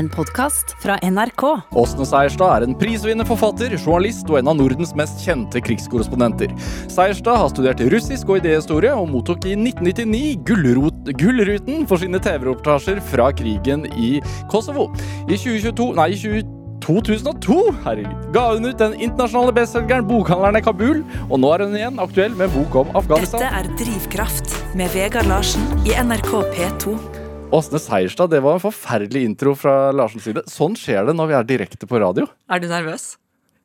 En podkast fra NRK. Åsne Seierstad er en prisvinnende forfatter, journalist og en av Nordens mest kjente krigskorrespondenter. Seierstad har studert russisk og idéhistorie, og mottok i 1999 Gullruten for sine TV-reportasjer fra krigen i Kosovo. I 2022, nei, 2022 2002 herregud, ga hun ut den internasjonale bestselgeren 'Bokhandleren i Kabul', og nå er hun igjen aktuell med bok om Afghanistan. Dette er Drivkraft med Vegard Larsen i NRK P2. Åsne Seierstad, det var en forferdelig intro fra Larsens side. Sånn skjer det når vi er direkte på radio. Er du nervøs?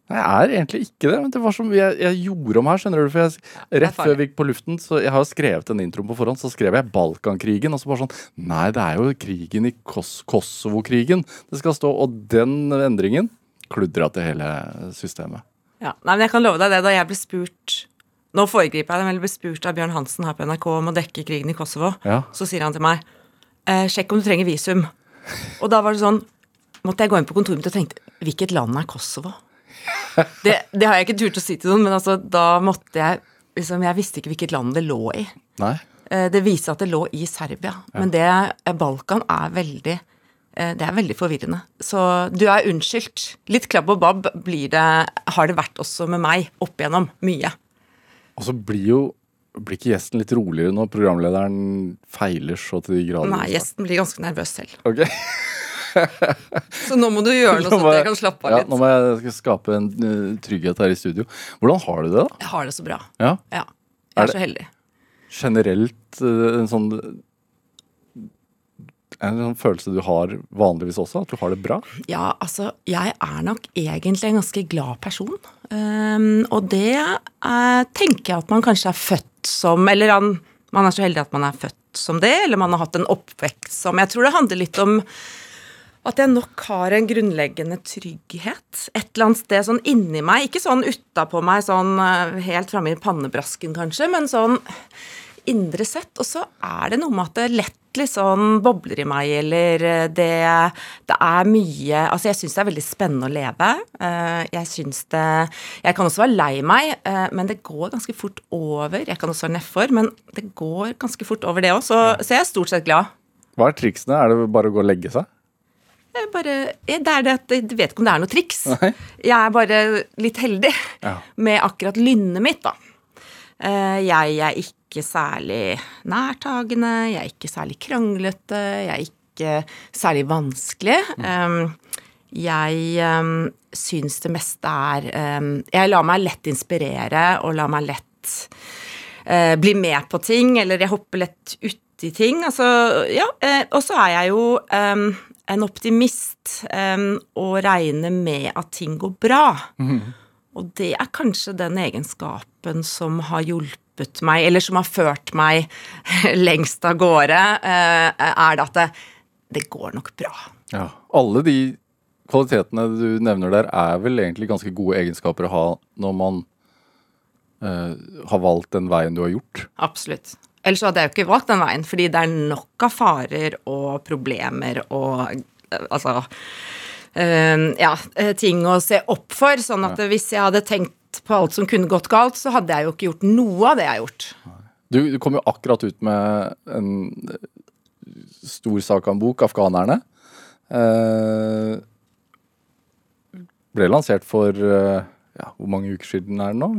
Nei, Jeg er egentlig ikke det. men det var som jeg, jeg gjorde om her, skjønner du. For jeg, rett før vi gikk på luften, så jeg har jo skrevet den introen på forhånd, så skrev jeg Balkankrigen, og så bare sånn Nei, det er jo krigen i Kos Kosovo-krigen det skal stå. Og den endringen kludra til hele systemet. Ja. Nei, men jeg kan love deg det, da jeg ble spurt Nå foregriper jeg det, men jeg ble spurt av Bjørn Hansen her på NRK om å dekke krigen i Kosovo. Ja. Så sier han til meg eh, sjekk om du trenger visum. Og da var det sånn Måtte jeg gå inn på kontoret mitt og tenkte hvilket land er Kosovo? Det, det har jeg ikke turt å si til noen, men altså, da måtte jeg liksom, Jeg visste ikke hvilket land det lå i. Nei? Eh, Det viser at det lå i Serbia, men det eh, Balkan er veldig eh, det er veldig forvirrende. Så du er unnskyldt. Litt klabb og babb blir det, har det vært også med meg opp igjennom. Mye. Og så blir jo blir ikke gjesten litt roligere når programlederen feiler så til de grader? Nei, gjesten blir ganske nervøs selv. Ok. Så nå må du gjøre noe sånn at jeg- kan slappe av Ja, litt. nå må jeg skape en eh, trygghet her i studio. Hvordan har du det, da? Jeg har det så bra. Ja, Ja. Jeg er er så heldig. generelt eh, en sånn En sånn følelse du har vanligvis også? At du har det bra? Ja, altså, jeg er nok egentlig en ganske glad person. Um, og det uh, tenker jeg at man kanskje er født som Eller han, man er så heldig at man er født som det, eller man har hatt en oppvekst som Jeg tror det handler litt om at jeg nok har en grunnleggende trygghet et eller annet sted sånn inni meg. Ikke sånn utapå meg, sånn eh, helt framme i pannebrasken kanskje, men sånn indre sett. Og så er det noe med at det lett litt sånn bobler i meg, eller eh, det, det er mye Altså, jeg syns det er veldig spennende å leve. Eh, Jeg syns det Jeg kan også være lei meg, eh, men det går ganske fort over. Jeg kan også være nedfor, men det går ganske fort over, det òg. Så, så jeg er stort sett glad. Hva er triksene? Er det bare å gå og legge seg? Jeg bare, jeg- det er det at jeg vet ikke om det er noe triks. Nei. Jeg er bare litt heldig Ja. med akkurat lynnet mitt, da. Jeg er ikke særlig nærtagende, jeg er ikke særlig kranglete, jeg er ikke særlig vanskelig. Um, Jeg syns det meste er Jeg lar meg lett inspirere og lar meg lett eh, bli med på ting, eller jeg hopper lett uti ting. Altså, ja. eh, og så er jeg jo en optimist og regner med at ting går bra. Og det er kanskje den egenskapen som har hjulpet meg, eller som har ført meg lengst av gårde, eh, er det at det, det går nok bra. Ja. Alle de kvalitetene du nevner der, er vel egentlig ganske gode egenskaper å ha når man uh, har valgt den veien du har gjort. Absolutt. Ellers hadde jeg jo ikke valgt den veien, fordi det er nok av farer og problemer og eh, altså uh, Ja, ting å se opp for. Sånn at hvis jeg hadde tenkt på alt som kunne gått galt, så hadde jeg jo ikke gjort noe av det jeg har gjort. Du, du kom jo akkurat ut med en stor sak av en bok, 'Afghanerne'. Eh, ble lansert for eh, ja, Hvor mange uker siden er det nå?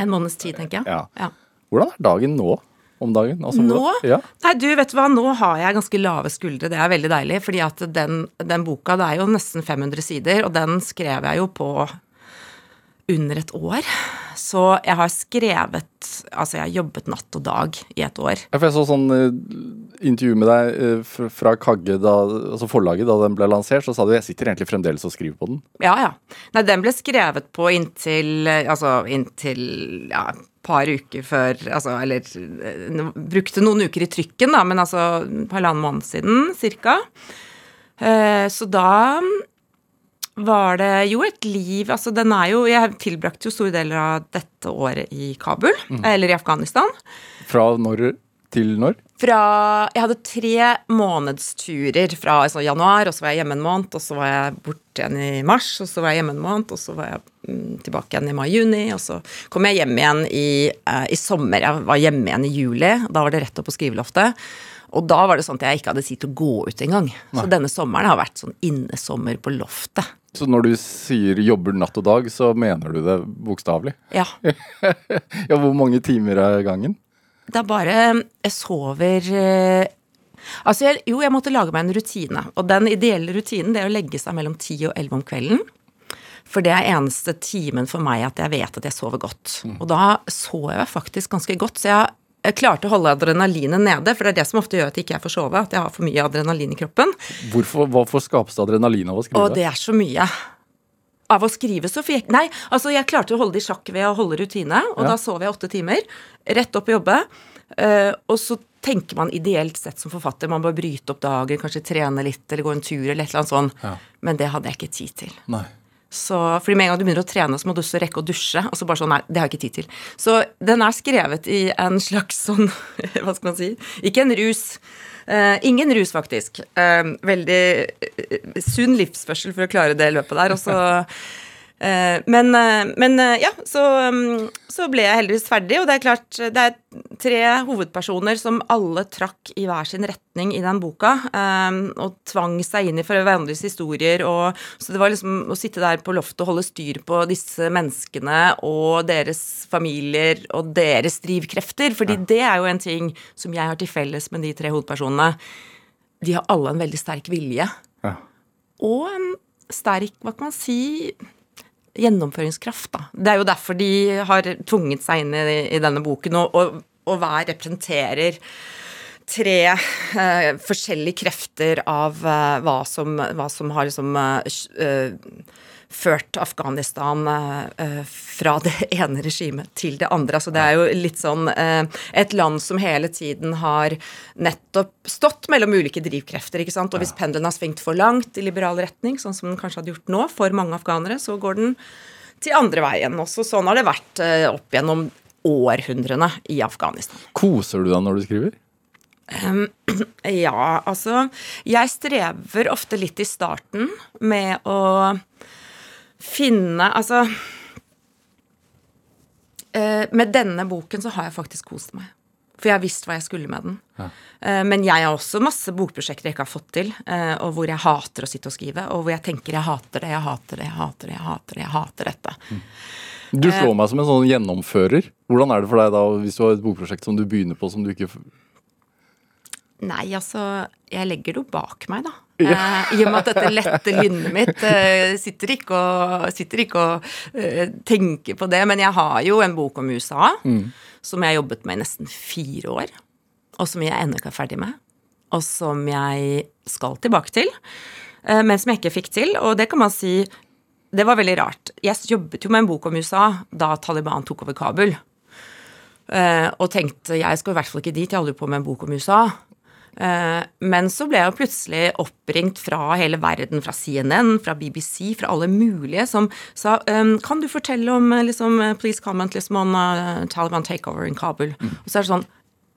En måneds tid, tenker jeg. Ja. Ja. Hvordan er dagen nå? Om dagen? Altså, Nå? Ja. Nei, du, vet du hva, nå har jeg ganske lave skuldre. Det er veldig deilig, fordi at den, den boka, det er jo nesten 500 sider, og den skrev jeg jo på under et år. Så jeg har skrevet Altså, jeg har jobbet natt og dag i et år. Ja, for Jeg så sånn eh, intervju med deg eh, fra, Kagge, da, altså forlaget, da den ble lansert. Så sa du jeg sitter egentlig fremdeles og skriver på den. Ja, ja. Nei, den ble skrevet på inntil eh, Altså inntil ja, par uker før Altså, eller no- Brukte noen uker i trykken, da, men altså halvannen måned siden cirka. Så da var det jo et liv Altså, den er jo Jeg tilbrakte jo store deler av dette året i Kabul, eller i Afghanistan. Fra når til når? Fra Jeg hadde tre månedsturer fra altså, januar, og så var jeg hjemme en måned, og så var jeg borte igjen i mars, og så var jeg hjemme en måned, og så var jeg mm, tilbake igjen i mai-juni, og så kom jeg hjem igjen i, eh, i sommer. Jeg var hjemme igjen i juli, da var det rett opp på skriveloftet. Og da var det sånn at jeg ikke hadde tid til å gå ut engang. Så denne sommeren har vært sånn innesommer på loftet. Så når du sier 'jobber natt og dag', så mener du det bokstavelig? Ja. Ja, hvor mange timer er gangen? Det er bare Jeg sover eh, Altså, jeg, jo, jeg måtte lage meg en rutine. Og den ideelle rutinen det er å legge seg mellom 10 og 11 om kvelden. For det er eneste timen for meg at jeg vet at jeg sover godt. Og da sover jeg faktisk ganske godt. Så jeg, jeg klarte å holde adrenalinet nede, for det er det som ofte gjør at jeg ikke får sove. At jeg har for mye adrenalin i kroppen. Hvorfor, hvorfor skapes det adrenalin av å skrive? Og det er så mye. Av å skrive så fikk Nei, altså jeg klarte å holde det i sjakk ved å holde rutine, og Ja. da sov jeg åtte timer. Rett opp og jobbe. Eh, og så tenker man ideelt sett som forfatter, man bør bryte opp dagen, kanskje trene litt eller gå en tur eller et eller annet sånt. Ja. Men det hadde jeg ikke tid til. Nei. Så, fordi med en gang du begynner å trene, så må du også rekke å dusje. Og så bare sånn, nei, det har jeg ikke tid til. Så den er skrevet i en slags sånn, hva skal man si, ikke en rus. Eh, ingen rus, faktisk. Eh, veldig eh, sunn livsførsel for å klare det løpet der. Og så eh, men, eh, men eh, ja, så, mm, så ble jeg heldigvis ferdig, og det er klart det er tre hovedpersoner som alle trakk i hver sin retning i den boka, eh, og tvang seg inn i hverandres historier, og så det var liksom å sitte der på loftet og holde styr på disse menneskene og deres familier og deres drivkrefter, fordi det er jo en ting som jeg har til felles med de tre hovedpersonene. De har alle en veldig sterk vilje Ja. og en sterk, hva kan man si, gjennomføringskraft, da. Det er jo derfor de har tvunget seg inn i, i denne boken, og, og, og hver representerer tre eh, forskjellige krefter av eh, hva, som, hva som har liksom eh, eh, ført Afghanistan eh, eh, fra det ene regimet til det andre. Altså det er jo litt sånn eh, et land som hele tiden har nettopp stått mellom ulike drivkrefter, ikke sant. Og hvis pendelen har svingt for langt i liberal retning, sånn som den kanskje hadde gjort nå for mange afghanere, så går den til andre veien. Også sånn har det vært opp gjennom århundrene i Afghanistan. Koser du deg når du skriver? Ja, altså Jeg strever ofte litt i starten med å finne Altså eh, Med denne boken så har jeg faktisk kost meg. For jeg har visst hva jeg skulle med den. Ja. men jeg har også masse bokprosjekter jeg ikke har fått til, eh, og hvor jeg hater å sitte og skrive, og hvor jeg tenker jeg hater det, jeg hater det, jeg hater det, jeg hater det, jeg hater dette. Du Eh. slår meg som en sånn gjennomfører. Hvordan er det for deg da hvis du har et bokprosjekt som du begynner på som du ikke Nei, altså, jeg legger det jo bak meg, da. Eh, I og med at dette lette lynnet mitt eh, sitter ikke og, sitter ikke og eh, tenker på det. Men jeg har jo en bok om USA som jeg har jobbet med i nesten fire år. Og som jeg ennå ikke er ferdig med. Og som jeg skal tilbake til. men som jeg ikke fikk til. Og det kan man si Det var veldig rart. Jeg jobbet jo med en bok om USA da Taliban tok over Kabul. Og tenkte jeg skal i hvert fall ikke dit, jeg holder jo på med en bok om USA. Eh, men så ble jeg jo plutselig oppringt fra hele verden, fra CNN, fra BBC, fra alle mulige, som sa eh, Kan du fortelle om eh, liksom, eh, Please comment liksom, on uh, Taliban takeover in Kabul. Og så er det sånn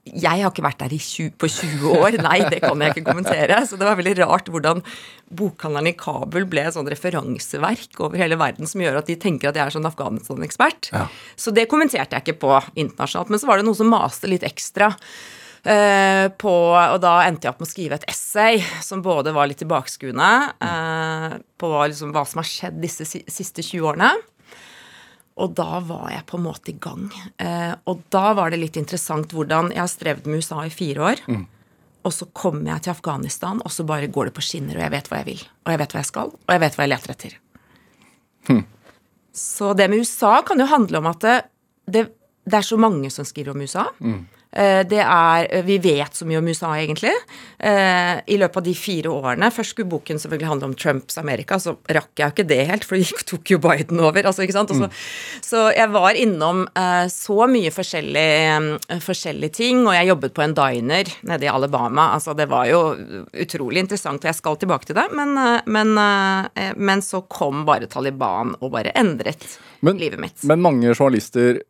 jeg har ikke vært der i 20, på 20 år. Nei, det kan jeg ikke kommentere. Så det var veldig rart hvordan bokhandleren i Kabul ble et sånn referanseverk over hele verden som gjør at de tenker at jeg er sånn Afghanistan-ekspert. Ja. Så det kommenterte jeg ikke på internasjonalt. Men så var det noen som maste litt ekstra. Eh, på, og da endte jeg opp med å skrive et essay som både var litt tilbakeskuende eh, på liksom, hva som har skjedd disse siste 20 årene. Og da var jeg på en måte i gang. Eh, og da var det litt interessant hvordan jeg har strevd med USA i fire år. Og så kommer jeg til Afghanistan, og så bare går det på skinner, og jeg vet hva jeg vil. Og jeg vet hva jeg skal, og jeg vet hva jeg leter etter. Så det med USA kan jo handle om at det, det, det er så mange som skriver om USA. Eh, Det er, Vi vet så mye om USA, egentlig. Eh, I løpet av de fire årene Først skulle boken selvfølgelig handle om Trumps Amerika, så rakk jeg jo ikke det helt, for det tok jo Biden over. altså ikke sant? Og så, så jeg var innom eh, så mye forskjellig, eh, forskjellige ting, og jeg jobbet på en diner nede i Alabama. altså Det var jo utrolig interessant, og jeg skal tilbake til det, men, eh, men, eh, men så kom bare Taliban og bare endret Men- livet mitt. Men mange journalister,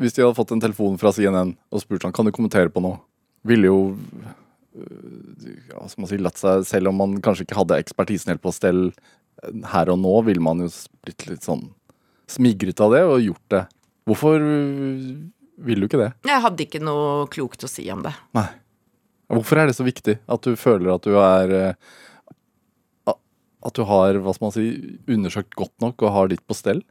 hvis de hadde fått en telefon fra CNN og spurt sånn, kan du kommentere på noe, ville jo øh, ja, som man sier, latt seg, selv om man kanskje ikke hadde ekspertisen helt på stell øh, her og nå, ville man jo blitt litt sånn smigret av det og gjort det. Hvorfor ville du ikke det? Jeg hadde ikke noe klokt å si om det. Nei. Hvorfor er det så viktig at du føler at du er At du har hva skal man si, undersøkt godt nok og har ditt på stell?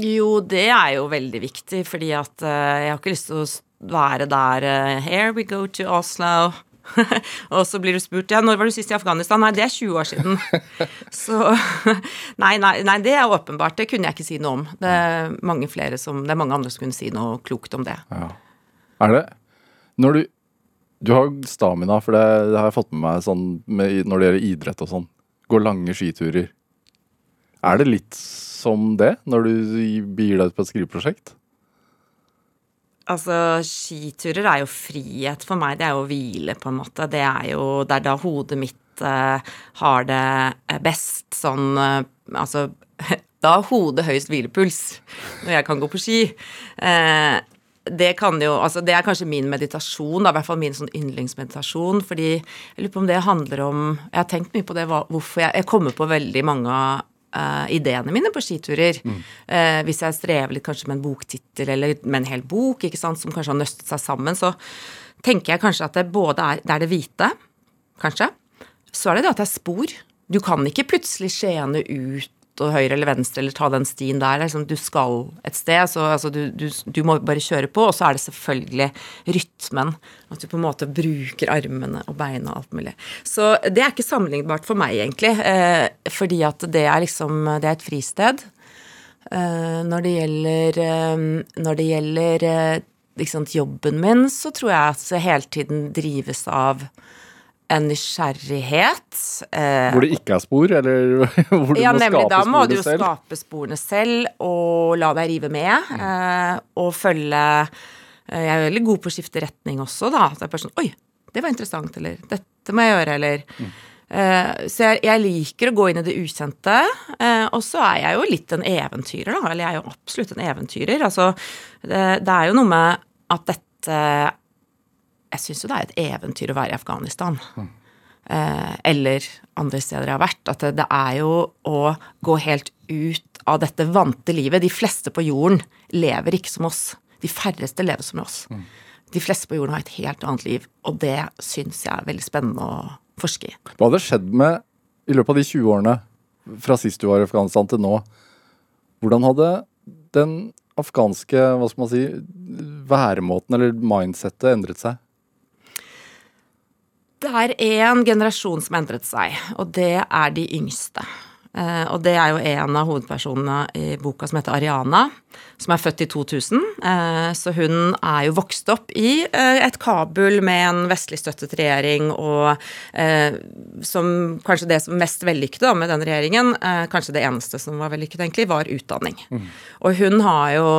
Jo, det er jo veldig viktig, fordi at eh, jeg har ikke lyst til å være der eh, Here we go to Oslo. og så blir du spurt ja, når var du sist i Afghanistan? Nei, det er 20 år siden. så nei, nei, nei, det er åpenbart. Det kunne jeg ikke si noe om. Det er mange som, det er mange andre som kunne si noe klokt om det. Ja. Er det Når du Du har stamina, for det, det har jeg fått med meg sånn med, når det gjelder idrett og sånn. Gå lange skiturer. Er det litt som det når du begir deg ut på et skriveprosjekt? Altså, skiturer er jo frihet for meg. Det er jo hvile, på en måte. Det er jo Det er da hodet mitt uh, har det eh, best sånn uh, Altså Da har hodet høyest hvilepuls når jeg kan gå på ski. Eh, det jo Altså, det er kanskje min meditasjon, da, i hvert fall min sånn yndlingsmeditasjon, fordi jeg lurer på om det handler om Jeg har tenkt mye på det, hvorfor jeg Jeg kommer på veldig mange eh, ideene mine på skiturer. Eh, hvis jeg strever litt kanskje med en boktittel eller med en hel bok, ikke sant, som kanskje har nøstet seg sammen, så tenker jeg kanskje at det både er Det er det hvite, kanskje. Så er det det at det er spor. Du kan ikke plutselig skjene ut og høyre eller venstre eller ta den stien der. Er Liksom, du skal et sted, så altså, du, du, du må bare kjøre på. Og så er det selvfølgelig rytmen. At du på en måte bruker armene og beina og alt mulig. Så det er ikke sammenlignbart for meg, egentlig. Eh, fordi at det er liksom Det er et fristed. Eh, når det gjelder eh, Når det gjelder eh, sant, jobben min, så tror jeg at jeg hele tiden drives av en nysgjerrighet. Eh, Hvor det ikke er spor, eller hvor du ja, må nemlig. skape Da må du jo selv? skape sporene selv og la deg rive med. Eh, og følge eh, Jeg er veldig god på å skifte retning også, da. Det er bare sånn Oi, det var interessant, eller dette må jeg gjøre, eller eh, Så jeg, jeg liker å gå inn i det ukjente. eh, og så er jeg jo litt en eventyrer, da. Eller jeg er jo absolutt en eventyrer. Altså, det, det er jo noe med at dette Jeg syns jo det er et eventyr å være i Afghanistan eh, eller andre steder jeg har vært, at det, det er jo å gå helt ut av dette vante livet. De fleste på jorden lever ikke som oss. De færreste lever som oss. De fleste på jorden har et helt annet liv, og det syns jeg er veldig spennende å forske i. Hva hadde skjedd med, i løpet av de 20 årene fra sist du var i Afghanistan til nå, hvordan hadde den afghanske, hva skal man si, væremåten eller mindsettet endret seg? Det er én generasjon som har endret seg, og det er de yngste. Eh, og det er jo en av hovedpersonene i boka som heter Ariana, som er født i 2000. Eh, så hun er jo vokst opp i eh, et Kabul med en vestlig støttet regjering, og som kanskje det som mest vellykkede med den regjeringen, kanskje det eneste som var vellykket, egentlig, var utdanning. Og hun har jo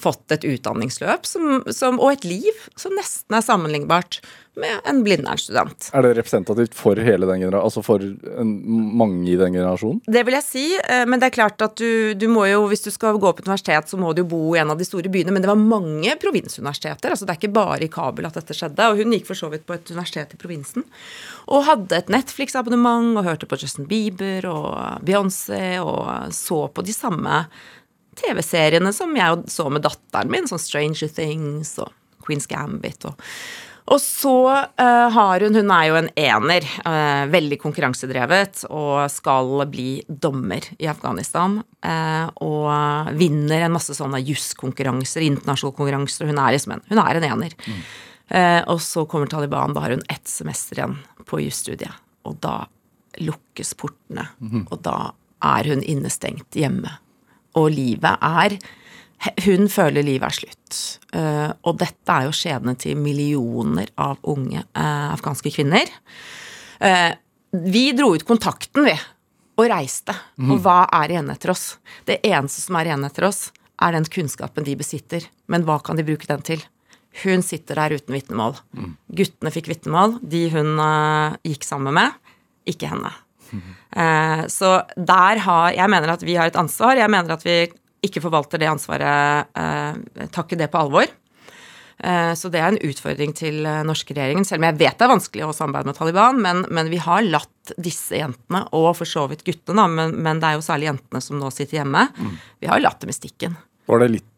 fått et utdanningsløp som, som, og et liv som nesten er sammenlignbart med en Blindern-student. Er det representativt for hele den generasjonen, altså for en, mange i den generasjonen? Det vil jeg si, eh, men det er klart at du, du må jo, hvis du skal gå på et universitet, så må du jo bo i en av de store byene. Men det var mange provinsuniversiteter. altså Det er ikke bare i Kabul at dette skjedde. Og hun gikk for så vidt på et universitet i provinsen. Og hadde et Netflix-abonnement og hørte på Justin Bieber og Beyoncé og så på de samme TV-seriene som jeg så med datteren min, sånn Stranger Things og Queen's Gambit og og så uh, har hun Hun er jo en ener, Uh, veldig konkurransedrevet, og skal bli dommer i Afghanistan. Uh, og vinner en masse sånne juskonkurranser, internasjonale konkurranser, hun er liksom en, hun er en ener. Eh, og så kommer Taliban, da har hun ett semester igjen på jusstudiet. Og da lukkes portene, og da er hun innestengt hjemme. Og livet er hun føler livet er slutt. Eh, og dette er jo skjebnen til millioner av unge eh, afghanske kvinner. Eh, vi dro ut kontakten, vi, og reiste. Og hva er igjen etter oss? Det eneste som er igjen etter oss, er den kunnskapen de besitter. Men hva kan de bruke den til? Hun sitter der uten vitnemål. Guttene fikk vitnemål, de hun gikk sammen med. Ikke henne. Mm. så der har Jeg mener at vi har et ansvar. Jeg mener at vi ikke forvalter det ansvaret, eh, tar ikke det på alvor. Eh, Så det er en utfordring til eh, norske regjeringen, selv om jeg vet det er vanskelig å samarbeide med Taliban. Men, men vi har latt disse jentene, og for så vidt guttene, da, men, men det er jo særlig jentene som nå sitter hjemme, vi har latt dem i stikken. Var det litt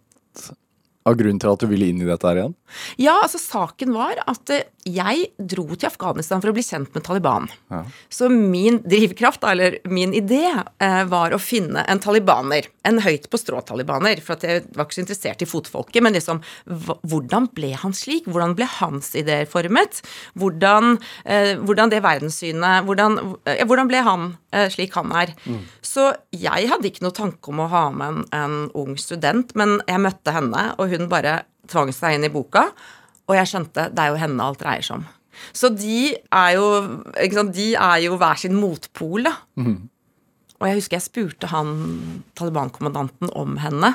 av grunnen til at du ville inn i dette her igjen? Ja, altså saken var at eh, jeg dro til Afghanistan for å bli kjent med Taliban. Ja. Så min drivkraft, eller min idé, eh, var å finne en talibaner. En høyt på strå-talibaner. For at jeg var ikke så interessert i fotfolket, men liksom Hvordan ble han slik? Hvordan ble hans ideer formet? Hvordan, eh, hvordan det verdenssynet hvordan, hvordan ble han slik han er? Så jeg hadde ikke noe tanke om å ha med en, en ung student, men jeg møtte henne, og hun bare tvang seg inn i boka. Og jeg skjønte det er jo henne alt dreier seg om. Så de er jo, sant, de er jo hver sin motpol, da. Og jeg husker jeg spurte han Taliban-kommandanten om henne.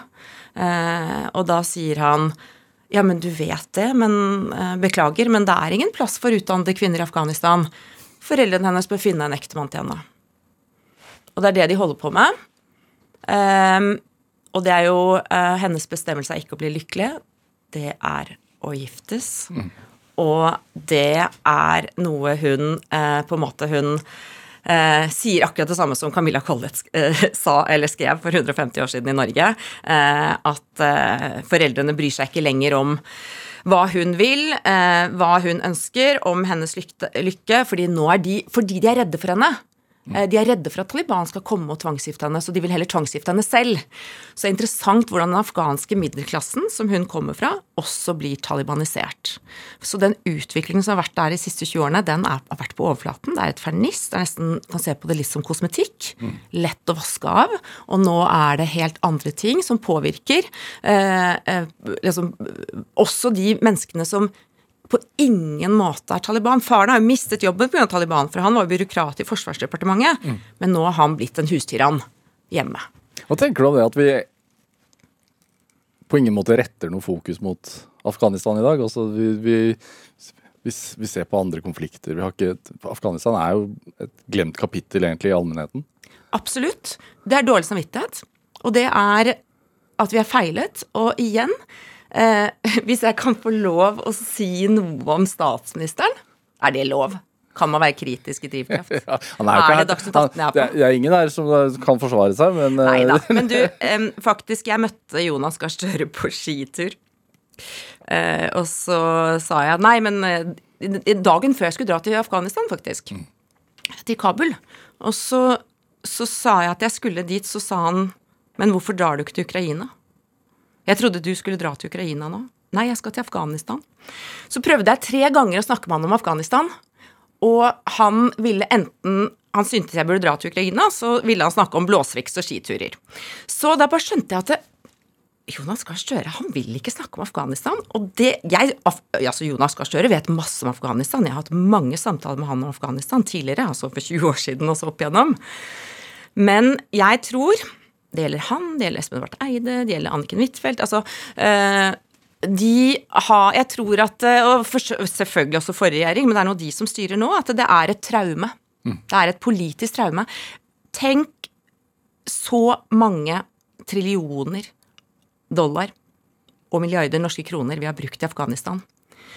Eh, og da sier han ja, men du vet det, men eh, beklager, men det er ingen plass for utdannede kvinner i Afghanistan. Foreldrene hennes bør finne en ektemann til henne. Og det er det de holder på med. Ehm, og det er jo uh, hennes bestemmelse er ikke å bli lykkelig, det er å giftes. Og det er noe hun uh, på en måte hun eh, sier akkurat det samme som Camilla Collett eh, sa eller skrev for 150 år siden i Norge. Eh, at eh, foreldrene bryr seg ikke lenger om hva hun vil, hva hun ønsker, om hennes lykke, lykke, fordi de, fordi de er redde for henne. Eh, De er redde for at Taliban skal komme og tvangsgifte henne, så de vil heller tvangsgifte henne selv. Så det er interessant hvordan den afghanske middelklassen, som hun kommer fra, også blir talibanisert. Så den utviklingen som har vært der de siste 20 årene, den er, har vært på overflaten. Det er et ferniss. Det er nesten, kan se på det litt som kosmetikk. Lett å vaske av. Og nå er det helt andre ting som påvirker eh, eh, liksom, også de menneskene som på ingen måte er Taliban. Faren har jo mistet jobben pga. Taliban, for han var jo byråkrat i Forsvarsdepartementet. Men nå har han blitt en hustyrann hjemme. Hva tenker du om det at vi på ingen måte retter noe fokus mot Afghanistan i dag? Altså, vi, vi, vi, vi ser på andre konflikter. Vi har ikke, Afghanistan er jo et glemt kapittel egentlig i allmennheten. Absolutt. Det er dårlig samvittighet. Og det er at vi har feilet. Og igjen, eh, hvis jeg kan få lov å si noe om statsministeren, er det lov? Kan man være kritisk i drivkraft? Ja, han er, Er det Dagsnytt 18 jeg er på? det er- det er ingen her som eh, kan forsvare seg, men eh, Nei da. Men du, eh, faktisk, jeg møtte Jonas Gahr Støre på skitur. Eh, og så sa jeg Nei, men eh, dagen før jeg skulle dra til Afghanistan, faktisk. Til Kabul. Og så, så sa jeg at jeg skulle dit, så sa han Men hvorfor drar du ikke til Ukraina? Jeg trodde du skulle dra til Ukraina nå. Nei, jeg skal til Afghanistan. Så prøvde jeg tre ganger å snakke med han om Afghanistan. Og han ville enten Han syntes jeg burde dra til Ukraina, så ville han snakke om blåsvekst og skiturer. Så da bare skjønte jeg at det, Jonas Gahr Støre han vil ikke snakke om Afghanistan. Og det, jeg, Af, altså Jonas Gahr Støre vet masse om Afghanistan. Jeg har hatt mange samtaler med han om Afghanistan tidligere, altså for 20 år siden og så opp igjennom. Men jeg tror Det gjelder han, det gjelder Espen Barth Eide, det gjelder Anniken Huitfeldt. Altså, eh, de har Jeg tror at eh, Og selvfølgelig også forrige regjering, men det er nå de som styrer nå, at det er et traume. Det er et politisk traume. Tenk så mange trillioner dollar og milliarder norske kroner vi har brukt i Afghanistan.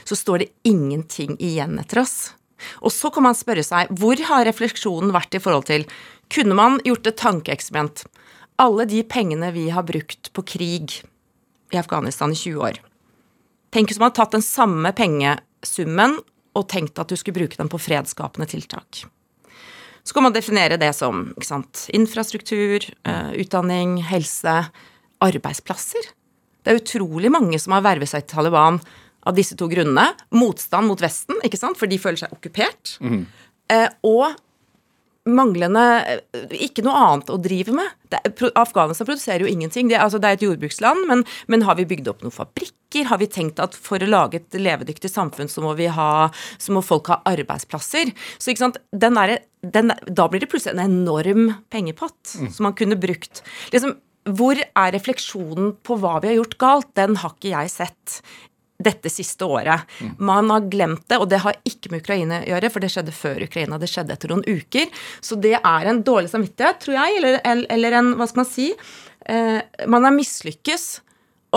Så står det ingenting igjen etter oss. Og så kan man spørre seg hvor har refleksjonen vært i forhold til Kunne man gjort et tankeeksperiment? Alle de pengene vi har brukt på krig i Afghanistan i 20 år. Tenk hvis man hadde tatt den samme pengesummen og tenkt at du skulle bruke den på fredsskapende tiltak. Så kan man definere det som sant, infrastruktur, eh, utdanning, helse, arbeidsplasser. Det er utrolig mange som har vervet seg til Taliban av disse to grunnene. Motstand mot Vesten, ikke sant, for de føler seg okkupert. Eh, og manglende eh, Ikke noe annet å drive med. Det, Afghanistan produserer jo ingenting. Det, altså, det er et jordbruksland, men, men har vi bygd opp noen fabrikker? Har vi tenkt at for å lage et levedyktig samfunn, så må, vi ha, så må folk ha arbeidsplasser? Så ikke sant, den der, den, Da blir det plutselig en enorm pengepott som man kunne brukt. Liksom, hvor er refleksjonen på hva vi har gjort galt? Den har ikke jeg sett dette siste året. Man har glemt det, og det har ikke med Ukraina å gjøre, for det skjedde før Ukraina. Det skjedde etter noen uker. Så det er en dårlig samvittighet, tror jeg, eller, eller- en Hva skal man si? Eh, man har mislykkes.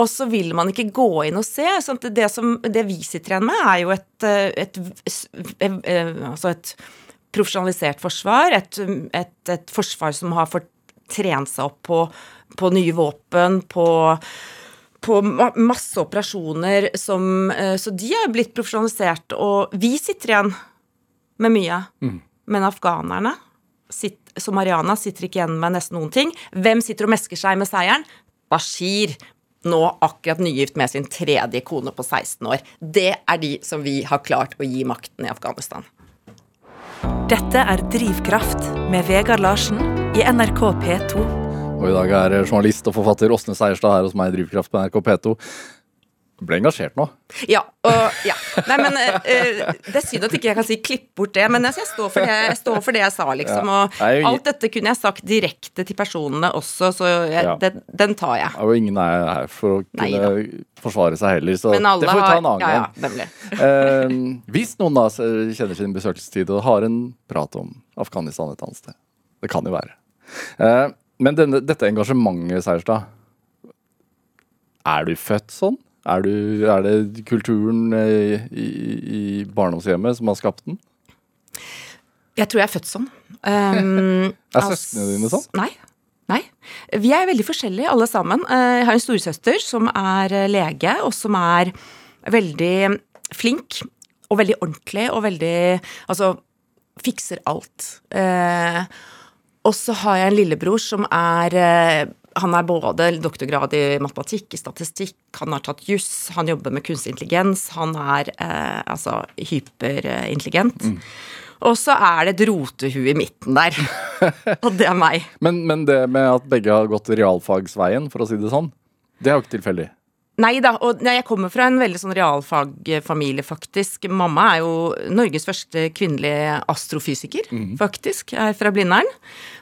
Og så vil man ikke gå inn og se. Sant? Det, som, det vi sitter igjen med, er jo et, et, et, eh, eh, altså et profesjonalisert forsvar. Et, et, et forsvar som har fått trent seg opp på, på nye våpen, på på masse operasjoner som eh, Så de har blitt profesjonalisert, og vi sitter igjen med mye. Men afghanerne, som Mariana, sitter ikke igjen med nesten noen ting. Hvem sitter og mesker seg med seieren? Bashir. Nå akkurat nygift med sin tredje kone på 16 år. Det er de som vi har klart å gi makten i Afghanistan. Dette er Drivkraft med Vegard Larsen i NRK P2. Og i dag er journalist og forfatter Åsne Seierstad her hos meg i Drivkraft på NRK P2. Du ble engasjert nå. Ja. Og, ja. Nei, men eh, Det er synd at ikke jeg kan si 'klipp bort det', men jeg, står for det, jeg står for det jeg sa, liksom. Ja. Og Nei, alt dette kunne jeg sagt direkte til personene også, så jeg, Ja. den, den tar jeg. Og ingen er her for å Nei kunne forsvare seg heller, så Men alle det får vi ta en annen har, gang. Eh, hvis noen da kjenner sin besøkelsestid og har en prat om Afghanistan et annet sted. Det kan jo være. Eh, men denne, dette engasjementet, Seierstad. Er du født sånn? Er, du, er det kulturen eh, i, i barndomshjemmet som har skapt den? Jeg tror jeg er født sånn. Um, Er altså- søsknene dine sånn? Nei. Nei. Vi er veldig forskjellige alle sammen. Eh, Jeg har en storesøster som er eh, lege, og som er veldig flink og veldig ordentlig og veldig Altså fikser alt. Eh, og så har jeg en lillebror som er eh, Han er både doktorgrad i matematikk, i statistikk, han har tatt juss, han jobber med kunstig intelligens, han er eh, altså hyperintelligent. Og så er det et rotehue i midten der. og det er meg. Men, men det med at begge har gått realfagsveien, for å si det sånn, det er jo ikke tilfeldig. Nei da, og jeg kommer fra en veldig sånn realfagfamilie, faktisk. Mamma er jo Norges første kvinnelige astrofysiker, faktisk. Er fra Blindern.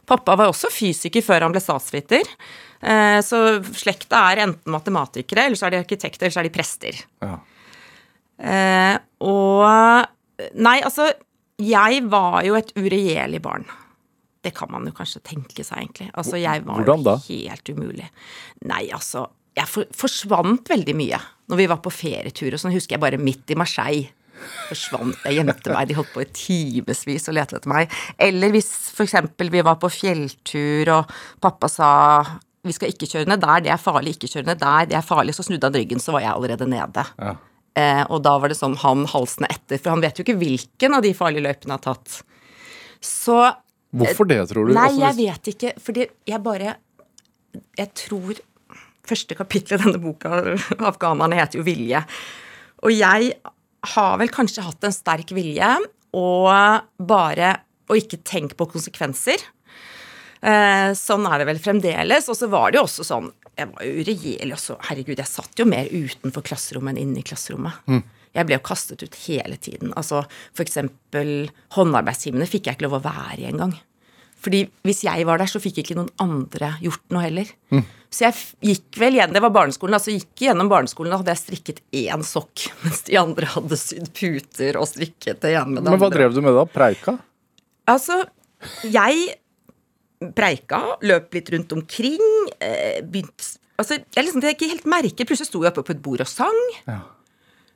Pappa var også fysiker før han ble statsviter. Eh, så slekta er enten matematikere, eller så er de arkitekter, eller så er de prester. Ja. Eh, og Nei, altså, jeg var jo et uregjerlig barn. Det kan man jo kanskje tenke seg, egentlig. Altså, jeg var Hvordan da? jo helt umulig. Nei, altså, jeg for, forsvant veldig mye når vi var på ferietur og sånn, husker jeg bare midt i Marseille. Forsvant, jeg gjemte meg, de holdt på i timevis og lette etter meg. Eller hvis eksempel vi var på fjelltur og pappa sa vi skal ikke kjøre ned der, det er farlig, ikke kjøre ned der, det er farlig, så snudde han ryggen, så var jeg allerede nede. Ja. Eh, og da var det sånn han halsende etter, for han vet jo ikke hvilken av de farlige løypene har tatt. Så Hvorfor det, tror du? Nei, Altså, jeg vet ikke, fordi jeg bare Jeg tror Første kapittel i denne boka, 'Afghanerne', heter jo 'Vilje'. Og jeg har vel kanskje hatt en sterk vilje, og bare å ikke tenke på konsekvenser. Eh, sånn er det vel fremdeles. Og så var det jo også sånn Jeg var jo uregjerlig også. Herregud, jeg satt jo mer utenfor klasserommet enn inne i klasserommet. Jeg ble jo kastet ut hele tiden. Altså for eksempel håndarbeidstimene fikk jeg ikke lov å være i engang. Fordi hvis jeg var der, så fikk ikke noen andre gjort noe heller. Så jeg gikk vel igjen, det var barneskolen, altså gikk gjennom barneskolen, da hadde jeg strikket én sokk, mens de andre hadde sydd puter og strikket det ene med det Men hva drev du med da? Preika? Altså, jeg preika, løp litt rundt omkring, begynte Altså, jeg liksom det jeg ikke helt merket. Plutselig sto jeg oppe på et bord og sang. Ja.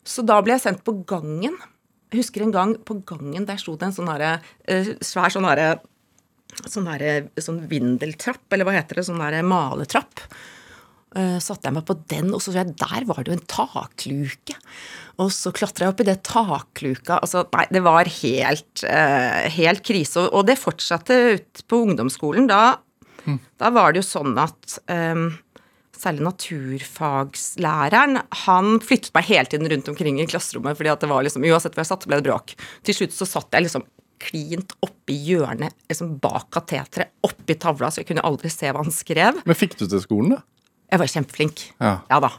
Så da ble jeg sendt på gangen. Jeg husker en gang på gangen, der sto det en sånn herre eh, svær sånn herre Sånn der, sånn vindeltrapp, eller hva heter det? Sånn der maletrapp. Uh, satte jeg meg på den, og så så jeg der var det jo en takluke. Og så klatra jeg opp i det takluka. Altså, nei, det var helt, uh, helt krise. Og, og det fortsatte ut på ungdomsskolen. Da, da var det jo sånn at um, særlig naturfagslæreren, han flyttet meg hele tiden rundt omkring i klasserommet, fordi at det var liksom, uansett hvor jeg satt, ble det bråk. Til slutt så satt jeg liksom klint oppi hjørnet, liksom bak kateteret, oppi tavla, så jeg kunne aldri se hva han skrev. Men fikk du til skolen, da? Jeg var kjempeflink. Ja. da.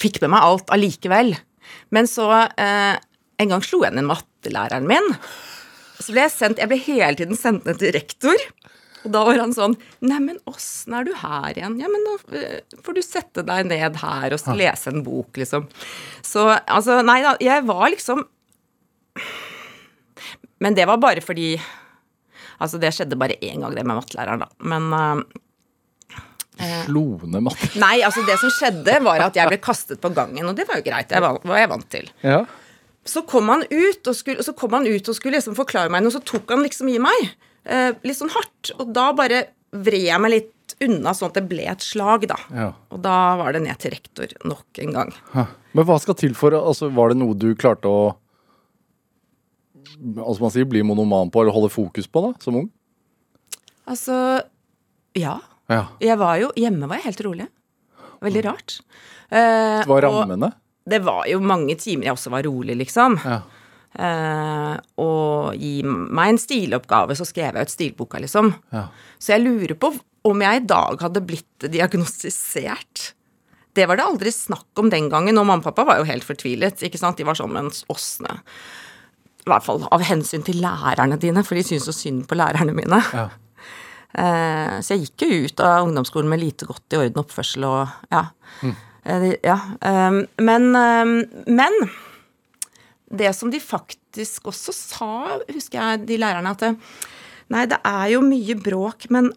Fikk med meg alt allikevel. Men så eh, En gang slo jeg ned mattelæreren min. Så ble jeg sendt Jeg ble hele tiden sendt ned til rektor. Og da var han sånn Neimen, åssen er du her igjen? Ja, men da eh, får du sette deg ned her og lese en bok, liksom. Så altså, nei da, jeg var liksom Men det var bare fordi Altså, det skjedde bare én gang, det med mattelæreren, da. Men eh, Slo ned matte? Nei, altså det som skjedde var at jeg ble kastet på gangen, og det var jo greit. Det var jeg vant til. Ja. Så kom han ut og skulle, så kom han ut og skulle liksom forklare meg noe, så tok han liksom i meg. Eh, litt sånn hardt. Og da bare vred jeg meg litt unna sånn at det ble et slag, da. Ja. Og da var det ned til rektor nok en gang. Men hva skal til for altså, Var det noe du klarte å altså man sier, bli monoman på, eller holde fokus på, da, som ung? Altså, ja. Ja. Jeg var jo Hjemme var jeg helt rolig. Veldig rart. Eh, Det var rammende rammene? det var jo mange timer jeg også var rolig, liksom. Ja. Eh, og gi meg en stiloppgave, så skrev jeg ut stilboka, liksom. Ja. Så jeg lurer på om jeg i dag hadde blitt diagnostisert. Det var det aldri snakk om den gangen, og mamma og pappa var jo helt fortvilet. ikke sant? De var sånn, mens åsne I hvert fall av hensyn til lærerne dine, for de syns så synd på lærerne mine. Ja. Eh, så jeg gikk jo ut av ungdomsskolen med lite godt i orden oppførsel og ja. Mm. det- ja. eh, men, eh, men det som de faktisk også sa, husker jeg de lærerne, at det, nei, det er jo mye bråk, men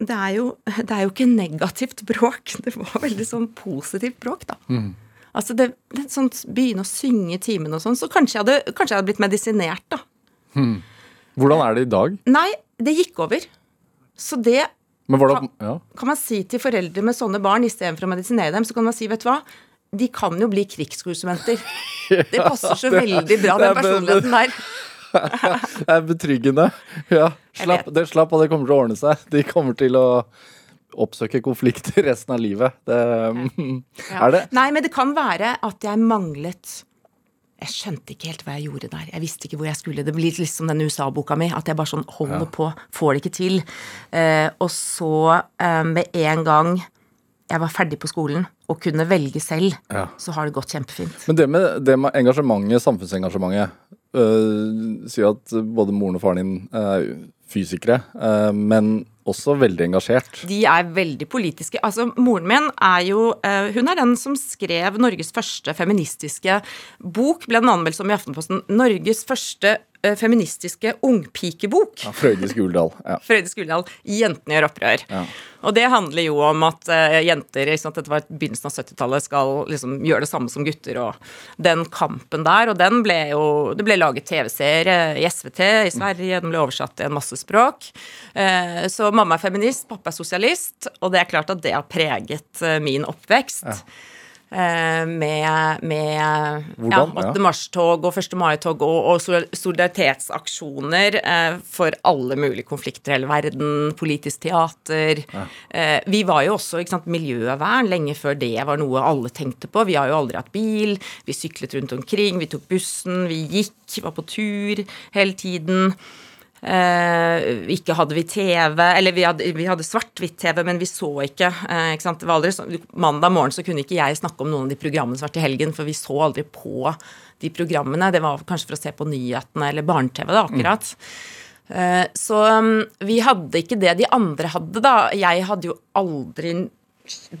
det er, jo, det er jo ikke negativt bråk. Det var veldig sånn positivt bråk, da. Altså det, det sånn, Begynne å synge i timen og sånn, så kanskje jeg, hadde, kanskje jeg hadde blitt medisinert, da. Hvordan er det i dag? Nei, det gikk over. Så det det, ja. kan man si til foreldre med sånne barn, istedenfor å medisinere dem, så kan man si, vet du hva, de kan jo bli krigskonsulenter. Det passer så veldig bra, den personligheten der. Det er betryggende. Ja. Slapp, det slapp, og det kommer til å ordne seg. De kommer til å oppsøke konflikter resten av livet. Det, Ja. Er det Nei, men det kan være at jeg manglet Jeg skjønte ikke helt hva jeg gjorde der. Jeg visste ikke hvor jeg skulle. Det blir litt som den USA-boka mi, at jeg bare sånn holder på, får det ikke til. Eh, og så, eh, med en gang jeg var ferdig på skolen og kunne velge selv, Ja. så har det gått kjempefint. Men det med, det med engasjementet, samfunnsengasjementet øh, Sier at både moren og faren din er fysikere, øh, men også veldig engasjert. De er veldig politiske. Altså, Moren min er jo eh, Hun er den som skrev Norges første feministiske bok, ble den anmeldt som i Aftenposten. Norges første eh, feministiske ungpikebok. Ja, Frøydis Guldal. Ja. Frøydis Guldal, 'Jentene gjør opprør'. Ja. Og det handler jo om at uh, jenter sant, dette var begynnelsen av 70-tallet, skal liksom gjøre det samme som gutter, og den kampen der. Og den ble jo Det ble laget TV-serie i SVT i Sverige, den ble oversatt til en masse språk. Uh, så mamma er feminist, pappa er sosialist, og det er klart at det har preget uh, min oppvekst. Eh, med med ja, 8. Mars-tog og 1. mai-tog og, og solidaritetsaksjoner eh, for alle mulige konflikter i hele verden. Politisk teater. Eh, vi var jo også ikke sant, miljøvern lenge før det var noe alle tenkte på. Vi har jo aldri hatt bil. Vi syklet rundt omkring, vi tok bussen, vi gikk, var på tur hele tiden. Eh, ikke hadde vi TV, eller vi hadde, vi hadde svart-hvitt-TV, men vi så ikke. Eh, ikke sant? Aldri mandag morgen så kunne ikke jeg snakke om noen av de programmene som var til helgen, for vi så aldri på de programmene. Det var kanskje for å se på nyhetene eller barne-TV, da, akkurat. Eh, så um, vi hadde ikke det de andre hadde, da. Jeg hadde jo aldri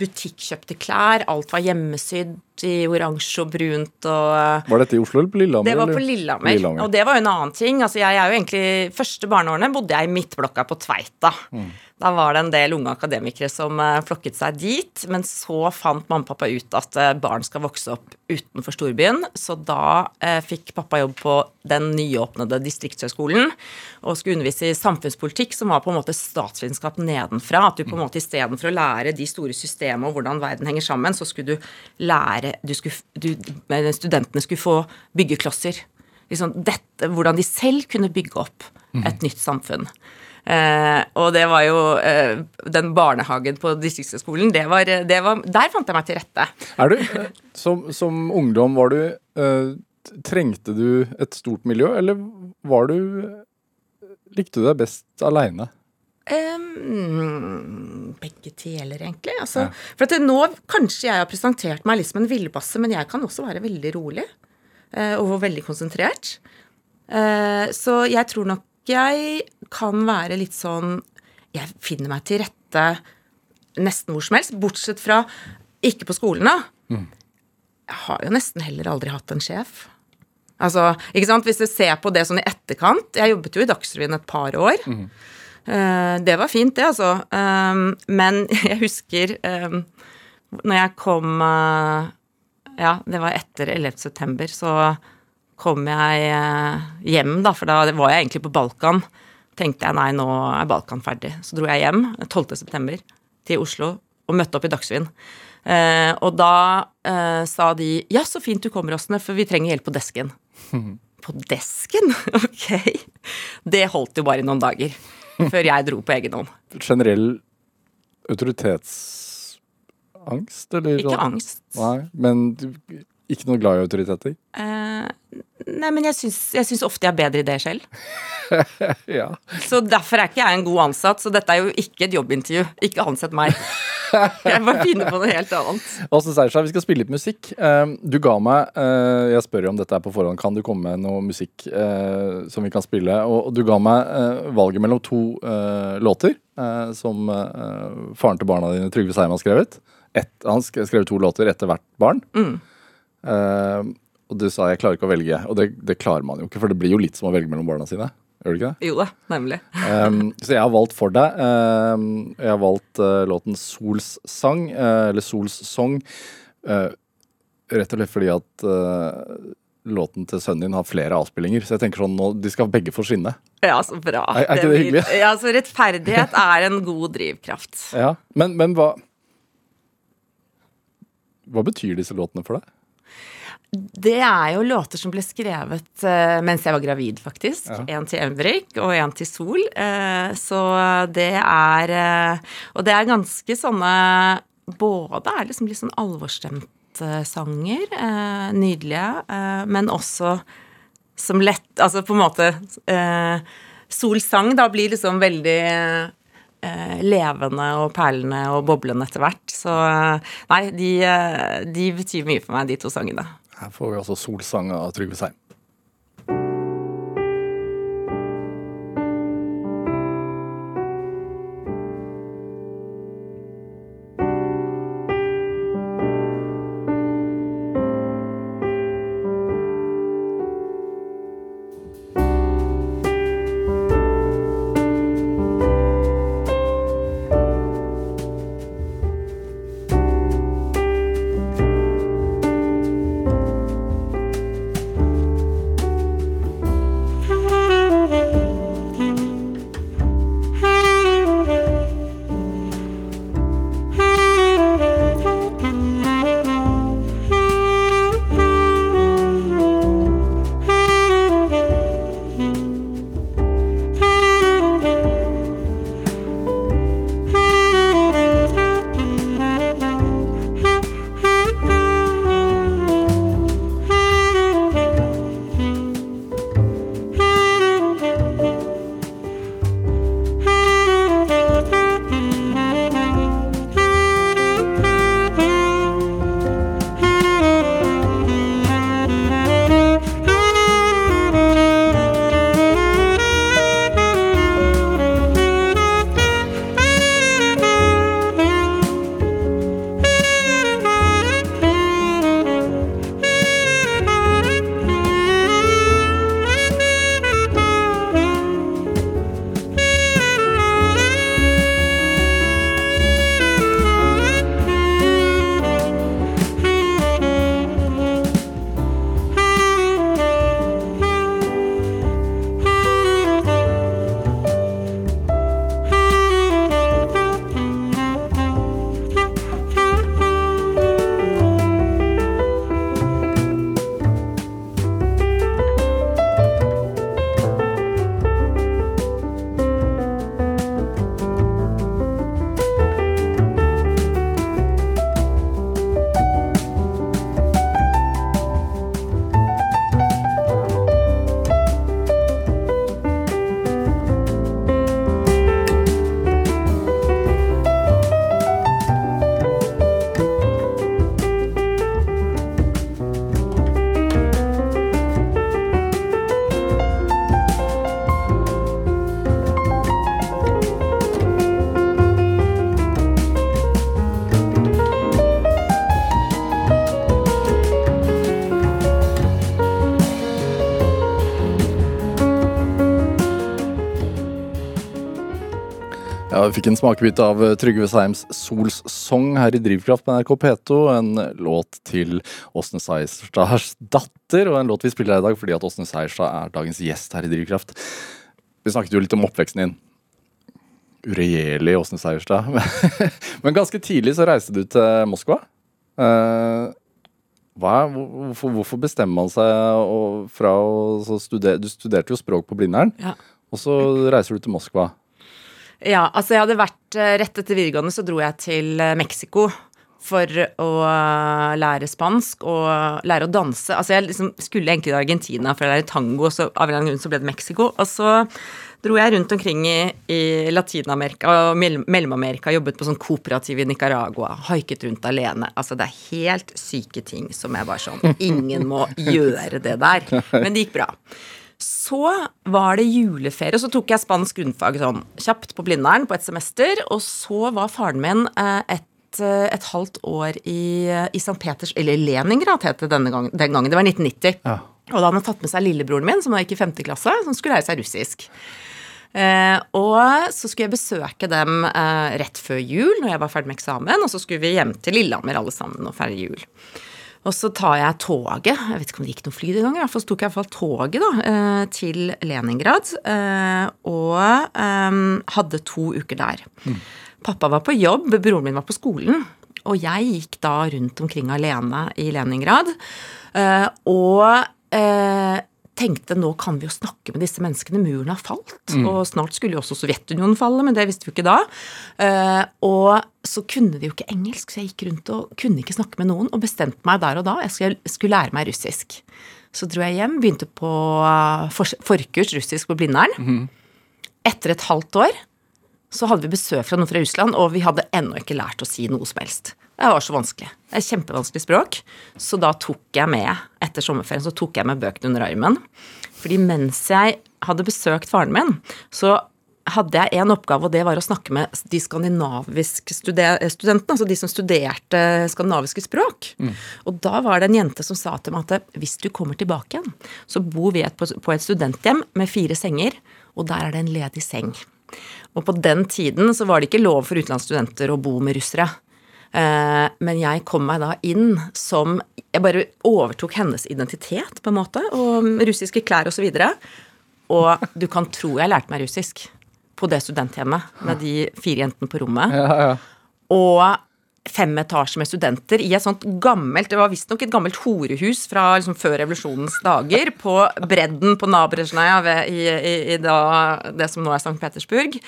butikkjøpte klær. Alt var hjemmesydd i oransje og brunt og eh, Var dette i Oslo eller på Lillehammer? det var på? Lillehammer. Lillehammer. Og det var jo en annen ting. Altså, jeg er jo egentlig Første barneårene bodde jeg i midtblokka på Tveita. Mm. Da var det en del unge akademikere som eh, flokket seg dit. Men så fant mamma og pappa ut at eh, barn skal vokse opp utenfor storbyen. Så da eh, fikk pappa jobb på den nyåpnede distriktshøgskolen og skulle undervise i samfunnspolitikk, som var på en måte statsvitenskap nedenfra. At du på en måte istedenfor å lære de store systemene og hvordan verden henger sammen, så skulle du lære du skulle, du, Studentene skulle få byggeklosser liksom dette, hvordan de selv kunne bygge opp et nytt samfunn. Eh, og det var jo eh, Den barnehagen på distriktshøgskolen, det det var Der fant jeg meg til rette. Er du, som, som ungdom, var du eh, Trengte du et stort miljø, eller var du Likte du deg best aleine? Um, begge deler, egentlig. Altså, For at nå kanskje jeg har presentert meg litt som en villbasse, men jeg kan også være veldig rolig. eh, og veldig konsentrert. Eh, så jeg tror nok jeg kan være litt sånn Jeg finner meg til rette nesten hvor som helst, bortsett fra ikke på skolen, da. Jeg har jo nesten heller aldri hatt en sjef. Altså, ikke sant? Hvis du ser på det sånn i etterkant Jeg jobbet jo i Dagsrevyen et par år. Eh, det var fint, det, altså. Um, men jeg husker um, når jeg kom uh, Ja, det var etter 11. september, så kom jeg uh, hjem, da, for da var jeg egentlig på Balkan. Tenkte jeg nei, nå er Balkan ferdig. Så dro jeg hjem 12. september. til Oslo og møtte opp i Dagsrevyen. Eh, og da eh, sa de ja, så fint du kommer, Åsne, for vi trenger hjelp på desken. på desken? Ok. Det holdt jo bare i noen dager før jeg dro på egen hånd. Generell autoritetsangst, eller? Ikke angst. Nei, men ikke noe glad i autoriteter? Uh, nei, men jeg syns, ofte jeg har bedre ideer selv. ja. Så derfor er ikke jeg en god ansatt. Så dette er jo ikke et jobbintervju. Ikke ansett meg. Jeg bare finner på noe helt annet. Åse Seierstad, vi skal spille litt musikk. Uh, Du ga meg uh, Jeg spør jo om dette er på forhånd. Kan du komme med noe musikk eh, som vi kan spille? Og du ga meg valget mellom to låter som faren til barna dine, Trygve Seim, har skrevet. Et, han skrev to låter etter hvert barn. Eh, og du sa jeg klarer ikke å velge. Og det, det klarer man jo ikke, for det blir jo litt som å velge mellom barna sine. Gjør det ikke det? Jo da, nemlig. Um, så jeg har valgt for deg. Um, jeg har valgt uh, låten Sols sang, uh, eller Sols song, uh, rett og slett fordi at uh, låten til sønnen din har flere avspillinger. Så jeg tenker sånn, nå, de skal begge få skinne. Ja, så bra. Er- er ikke det hyggelig? Ja, så rettferdighet er en god drivkraft. Ja, Men, men hva Hva betyr disse låtene for deg? Det er jo låter som ble skrevet uh, mens jeg var gravid, faktisk. Ja. En til Embrik og en til Sol. Uh, så det er uh, Og det er ganske sånne Både er liksom litt sånn alvorstemte sanger, nydelige, men også som lett Altså på en måte Sols sang da blir liksom veldig levende og perlende og boblende etter hvert. Så nei, de, de betyr mye for meg, de to sangene. Her får vi altså Solsang av Trygve Seim. Ja, Vi fikk en smakebit av eh, Trygve Seims Sols Song her i Drivkraft på NRK P2. En låt til Åsne Seierstads datter, og en låt vi spiller her i dag fordi at Åsne Seierstad er dagens gjest her i Drivkraft. Vi snakket jo litt om oppveksten din. uregjerlig, Åsne Seierstad. Men ganske tidlig så reiste du til Moskva. Eh, hva, hvorfor, hvorfor, bestemmer man seg fra å studere Du studerte jo språk på Blindern, ja. og så reiser du til Moskva. Ja, altså jeg hadde vært eh, Rett etter videregående så dro jeg til eh, Mexico for å lære spansk og lære å danse. Altså jeg liksom skulle egentlig til Argentina for å lære tango, og så av en eller annen grunn så ble det Mexico. Og så dro jeg rundt omkring i, i Latin-Amerika og Mellom-Amerika, jobbet på sånn kooperativ i Nicaragua, haiket rundt alene. Altså det er helt syke ting som er bare sånn Ingen må gjøre det der. Men det gikk bra. Så var det juleferie, og så tok jeg spansk grunnfag sånn kjapt på Blindern på et semester. Og så var faren min eh, et Eh, et halvt år i, i St. Peters, eller Leningrad het det denne gangen, den gangen. Det var 1990. Ja. Og da hadde han tatt med seg lillebroren min, som da gikk i 5. klasse, som skulle lære seg russisk. Eh, og så skulle jeg besøke dem eh, rett før jul, når jeg var ferdig med eksamen, og så skulle vi hjem til Lillehammer alle sammen og feire jul. Og så tar jeg toget, jeg vet ikke om det gikk noe fly den gangen, så tok jeg i hvert fall toget da, eh, til Leningrad, eh, og eh, hadde to uker der. Mm. Pappa var på jobb, broren min var på skolen. Og jeg gikk da rundt omkring alene i Leningrad. Og tenkte nå kan vi jo snakke med disse menneskene. Muren har falt. Mm. Og snart skulle jo også Sovjetunionen falle, men det visste vi jo ikke da. Uh, og så kunne de jo ikke engelsk, så jeg gikk rundt og kunne ikke snakke med noen. Og bestemte meg der og da jeg skulle, skulle lære meg russisk. Så dro jeg hjem, begynte på forkurs russisk på Blindern. Mm. Etter et halvt år så hadde vi besøk fra noen fra Russland, og vi hadde ennå ikke lært å si noe som helst. Det var så vanskelig. Det er kjempevanskelig språk. Så da tok jeg med, etter sommerferien, så tok jeg med bøkene under armen. Fordi mens jeg hadde besøkt faren min, så hadde jeg en oppgave, og det var å snakke med de skandinaviske studentene, altså de som studerte skandinaviske språk. Mm. Og da var det en jente som sa til meg at hvis du kommer tilbake igjen, så bor vi på et studenthjem med fire senger, og der er det en ledig seng. Og på den tiden så var det ikke lov for utenlandsstudenter å bo med russere. Eh, men jeg kom meg da inn som Jeg bare overtok hennes identitet, på en måte, og russiske klær og så. Og du kan tro jeg lærte meg russisk på det studenthjemmet med de fire jentene på rommet. Ja, ja. Og fem etasjer med studenter i et sånt gammelt Det var visstnok et gammelt horehus fra liksom før revolusjonens dager, på bredden på Nabrezjnaja i, i, i da, det som nå er St. Petersburg.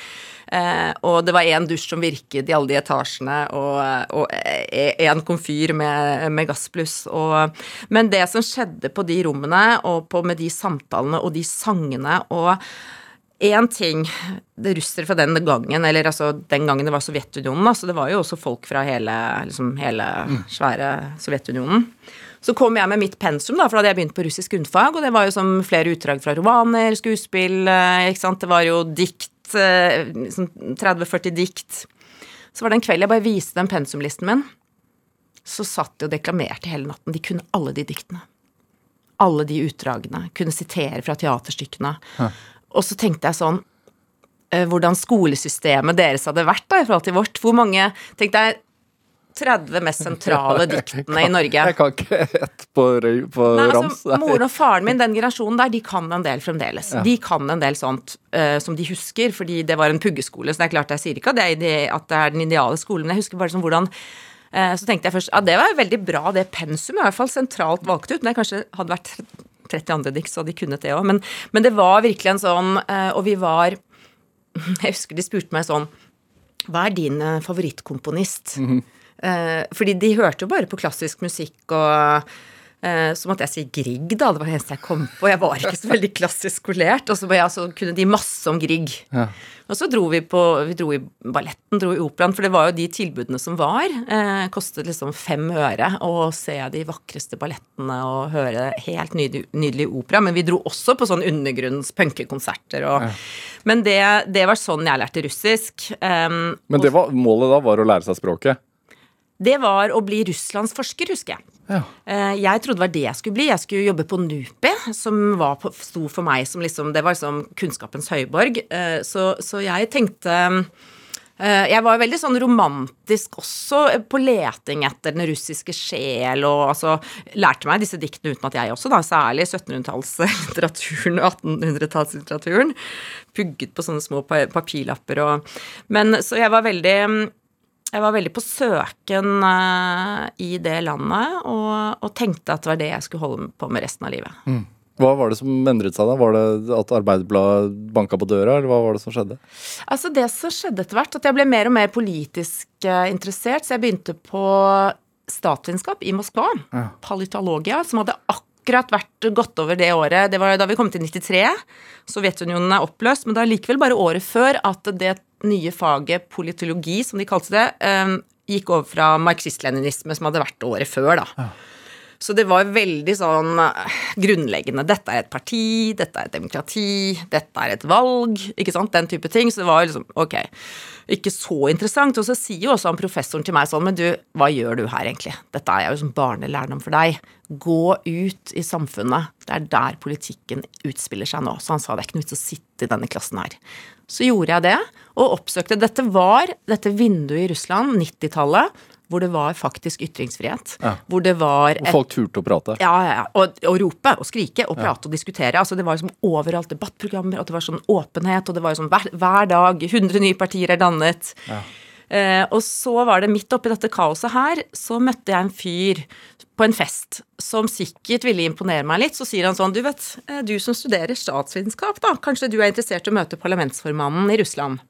Eh, og det var én dusj som virket i alle de etasjene, og, én en komfyr med, med gassbluss. Og, men det som skjedde på de rommene, og på, med de samtalene og de sangene og én ting det russere fra den gangen, eller altså den gangen det var Sovjetunionen, så det var jo også folk fra hele, liksom hele svære Sovjetunionen. Så kom jeg med mitt pensum, da, for da hadde jeg begynt på russisk grunnfag, og det var jo som flere utdrag fra romaner, skuespill, eh, ikke sant, det var jo dikt, liksom eh, 30-40 sånn dikt. Så var det en kveld jeg bare viste dem pensumlisten min. Så satt de og deklamerte hele natten. De kunne alle de diktene. Alle de utdragene. Kunne sitere fra teaterstykkene. Ja. Og så tenkte jeg sånn eh, Hvordan skolesystemet deres hadde vært da i forhold til vårt. Hvor mange tenkte jeg 30 mest sentrale diktene i Norge. Jeg kan ikke ett på, på Nei, altså. Moren og faren min, den generasjonen der, de kan en del fremdeles. Ja. De kan en del sånt uh, som de husker, fordi det var en puggeskole. Så det er klart, jeg sier ikke at det er, at det er den ideale skolen, men jeg husker bare sånn hvordan uh, Så tenkte jeg først ja, det var veldig bra, det pensumet. i hvert fall sentralt valgt ut. Men det kanskje hadde vært 30 andre dikt, så de kunne det òg. Men, men, det var virkelig en sånn eh, Og vi var Jeg husker de spurte meg sånn Hva er din eh, favorittkomponist? Mm -hmm. Fordi de hørte jo bare på klassisk musikk og så måtte jeg si Grieg, da. Det var det eneste jeg kom på. Jeg var ikke så veldig klassisk skolert. Og så, ja, så kunne de masse om Grieg. Ja. Og så dro vi på Vi dro i balletten, dro i operaen, for det var jo de tilbudene som var. Eh, kostet liksom fem øre å se de vakreste ballettene og høre helt nydelig, nydelig opera. Men vi dro også på sånn undergrunns punkekonserter og ja. Men det, det, var sånn jeg lærte russisk. Um, men var, målet da var å lære seg språket? Det var å bli russlandsforsker, husker jeg. Ja. Eh, jeg trodde det var det jeg skulle bli. Jeg skulle jobbe på NUPI, som på, sto for meg som liksom Det var liksom kunnskapens høyborg. Eh, så, så jeg tenkte Eh, Jeg var veldig sånn romantisk også på leting etter den russiske sjel, og altså lærte meg disse diktene uten at jeg også, da, særlig 1700-tallslitteraturen og 1800-tallslitteraturen. Pugget på sånne små papirlapper og Men så jeg var veldig jeg var veldig på søken eh, i det landet, og, og tenkte at det var det jeg skulle holde på med resten av livet. Hva var det som endret seg da? Var det at Arbeiderbladet banka på døra, eller hva var det som skjedde? Altså Det som skjedde etter hvert, at jeg ble mer og mer politisk eh, interessert, så jeg begynte på statsvitenskap i Moskva. Ja. Politologia, som hadde akkurat vært godt over det året. Det var da vi kom til 93. Sovjetunionen er oppløst, men det er likevel bare året før at det nye faget politologi, som de kalte det, eh, gikk over fra marxist-leninisme, som hadde vært året før, da. Så det var veldig sånn eh, grunnleggende. Dette er et parti, dette er et demokrati, dette er et valg, ikke sant, den type ting. Så det var liksom ok, ikke så interessant. Og så sier jo også han professoren til meg sånn, men du, hva gjør du her egentlig? Dette er jo som barnelærdom for deg. Gå ut i samfunnet. Det er der politikken utspiller seg nå. Så han sa det er ikke noe vits å sitte i denne klassen her. Så gjorde jeg det, og oppsøkte Dette var dette vinduet i Russland, 90-tallet, hvor det var faktisk ytringsfrihet. Ja. Hvor det var Og folk turte å prate. ja, ja, ja. Og, og rope og skrike og prate og diskutere. Altså Det var liksom overalt debattprogrammer, og det var sånn åpenhet, og det var sånn hver, hver dag 100 nye partier er dannet. Eh, og så var det midt oppi dette kaoset her, så møtte jeg en fyr på en fest som sikkert ville imponere meg litt. Så sier han sånn, du vet, eh, du som studerer statsvitenskap, da, kanskje du er interessert i å møte parlamentsformannen i Russland?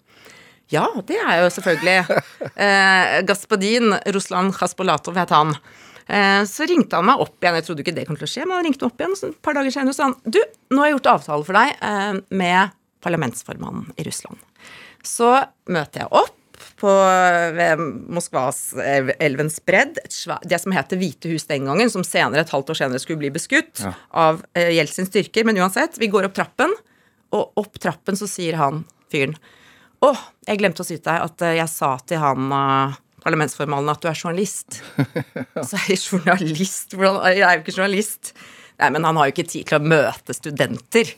Ja, det er jo selvfølgelig. Eh, Gaspadin, Ruslan Khaspolatov het han. Eh, så ringte han meg opp igjen, jeg trodde ikke det kom til å skje, men han ringte meg opp igjen så et par dager senere og sa han, du, nå har jeg gjort avtale for deg eh, med parlamentsformannen i Russland. Så møter jeg opp på, ved Moskvas elv- elvens bredd, det som heter Hvite hus den gangen, som senere, et halvt år senere skulle bli beskutt Ja. av eh, Jeltsins styrker. Men uansett, vi går opp trappen, og opp trappen så sier han fyren Å, jeg glemte å si til deg at eh, jeg sa til han eh, parlamentsformannen at du er journalist. Så er jeg journalist? Hvordan Jeg er jo ikke journalist. Nei, men han har jo ikke tid til å møte studenter.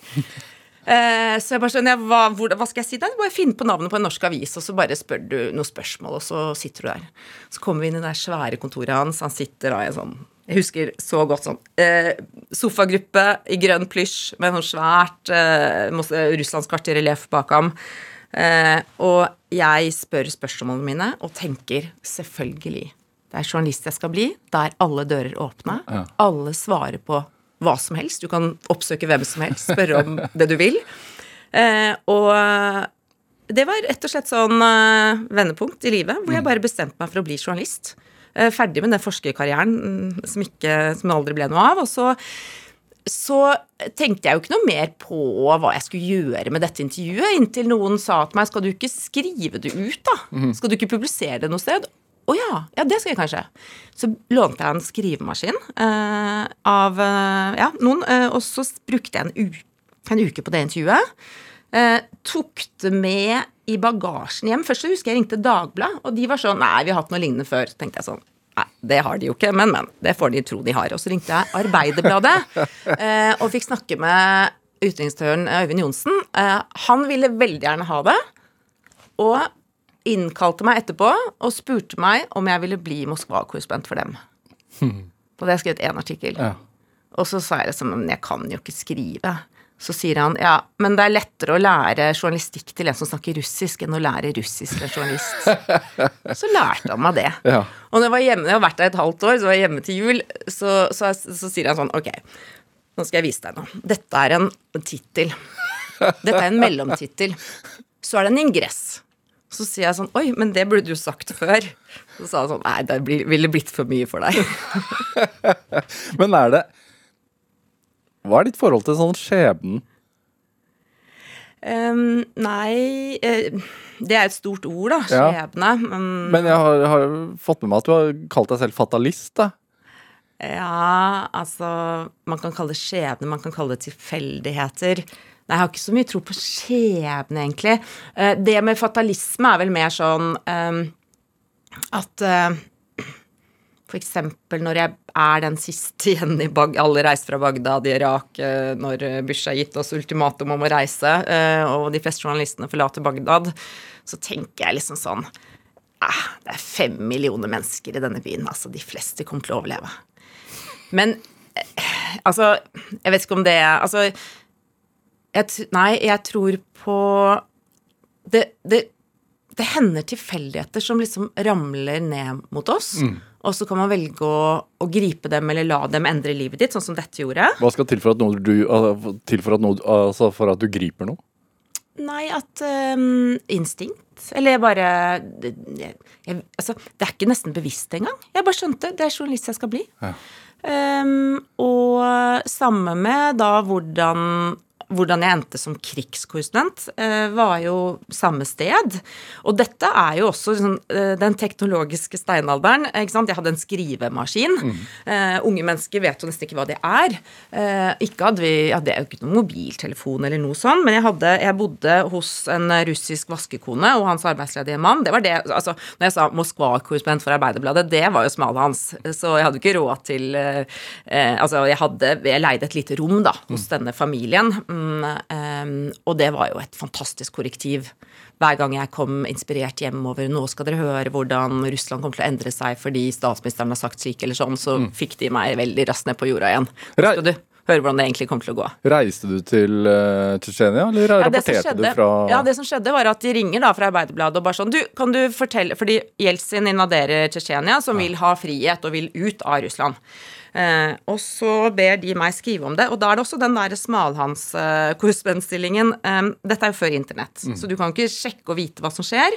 Eh, så jeg bare sånn, hva, hvor, hva skal jeg si? Nei, bare finn på navnet på en norsk avis, og så bare spør du noen spørsmål, og så sitter du der. Så kommer vi inn i det svære kontoret hans, han sitter da i en sånn jeg husker så godt sånn eh, sofagruppe i grønn plysj med sånn svært eh, russlandskart i relieff bak ham. Eh, og jeg spør spørsmålene mine og tenker selvfølgelig. Det er journalist jeg skal bli, der alle dører er åpne. Ja. Alle svarer på hva som helst. Du kan oppsøke hvem som helst, spørre om det du vil. Eh, og det var rett og slett sånn eh, vendepunkt i livet, hvor jeg bare bestemte meg for å bli journalist. Eh, ferdig med den forskerkarrieren mm, som, ikke, som aldri ble noe av. Og så, så tenkte jeg jo ikke noe mer på hva jeg skulle gjøre med dette intervjuet, inntil noen sa til meg skal du ikke skrive det ut, da? Skal du ikke publisere det noe sted? Å ja, ja, det skal jeg kanskje. Så lånte jeg en skrivemaskin eh, av eh, ja, noen, eh, og så brukte jeg en, en uke på det intervjuet. Eh, tok det med i bagasjen hjem. Først så husker jeg ringte Dagbladet, og de var sånn Nei, vi har hatt noe lignende før. Så tenkte jeg sånn Nei, det har de jo ikke, men, men. Det får de tro de har. Og så ringte jeg Arbeiderbladet eh, og fikk snakke med utenriksdirektøren Øyvind Johnsen. Eh, han ville veldig gjerne ha det, og innkalte meg etterpå og spurte meg om jeg ville bli Moskva-korrespondent for dem. Og det har jeg skrevet én artikkel. Ja. Og så sa jeg liksom Men jeg kan jo ikke skrive. Så sier han ja, men det er lettere å lære journalistikk til en som snakker russisk, enn å lære russisk til en journalist. Så lærte han meg det. Ja. Og når jeg var hjemme, jeg har vært der et halvt år, så var jeg hjemme til jul, så, så, så sier han sånn Ok, nå skal jeg vise deg noe. Dette er en tittel. Dette er en mellomtittel. Så er det en ingress. Så sier jeg sånn Oi, men det burde du sagt før. Så sa han sånn Nei, det ville blitt for mye for deg. Men er det Hva er ditt forhold til sånn skjebnen? Um, nei eh, Det er et stort ord, da. Ja. Skjebne. Mm, Men jeg har, har fått med meg at du har kalt deg selv fatalist, da. ja, altså Man kan kalle det skjebne, man kan kalle det tilfeldigheter. Nei, jeg har ikke så mye tro på skjebne, egentlig. Eh, det med fatalisme er vel mer sånn ehm, at F.eks. for eksempel når jeg er den siste igjen i Bag Alle reiser fra Bagdad i Irak eh, når Bush har gitt oss ultimatum om å reise, eh, og de fleste journalistene forlater Bagdad, så tenker jeg liksom sånn eh, Det er fem millioner mennesker i denne byen. Altså, de fleste kommer til å overleve. Men eh, altså Jeg vet ikke om det Altså jeg, Nei, jeg tror på det, det, det hender tilfeldigheter som liksom ramler ned mot oss. Og så kan man velge å, å gripe dem eller la dem endre livet ditt, sånn som dette gjorde. Hva skal til for at, noe du, for at, noe, altså for at du griper noe? Nei, at um, instinkt. Eller bare jeg, jeg, Altså, det er ikke nesten bevisst engang. Jeg bare skjønte det er journalist jeg skal bli. Ja. Um, og samme med da hvordan hvordan jeg endte som krigskorrespondent, eh, var jo samme sted. Og dette er jo også sånn, den teknologiske steinalderen. ikke sant? Jeg hadde en skrivemaskin. Eh, unge mennesker vet jo nesten ikke hva det er. Eh, ikke hadde vi, ja, Det er jo ikke noen mobiltelefon eller noe sånn, men jeg, hadde, jeg bodde hos en russisk vaskekone og hans arbeidsledige mann. Det var det, altså, Når jeg sa Moskva-korrespondent for Arbeiderbladet, det var jo smalet hans. Så jeg hadde jo ikke råd til eh, Altså, jeg hadde Jeg leide et lite rom da, hos denne familien. Mm, eh, og det var jo et fantastisk korrektiv. Hver gang jeg kom inspirert hjemover Nå skal dere høre hvordan Russland kommer til å endre seg fordi statsministeren har sagt slik eller sånn, så fikk de meg veldig raskt ned på jorda igjen. Nå skal du høre hvordan det egentlig kommer til å gå. Reiste du til uh, Tsjetsjenia, eller Ja, det som du skjedde- fra Ja, det som skjedde, var at de ringer da fra Arbeiderbladet og bare sånn Du, kan du fortelle Fordi Jeltsin invaderer Tsjetsjenia, som vil ha frihet og vil ut av Russland. Eh, og så ber de meg skrive om det, og da er det også den der smalhans-korrespondentstillingen. Eh, dette er jo før internett, så du kan ikke sjekke og vite hva som skjer.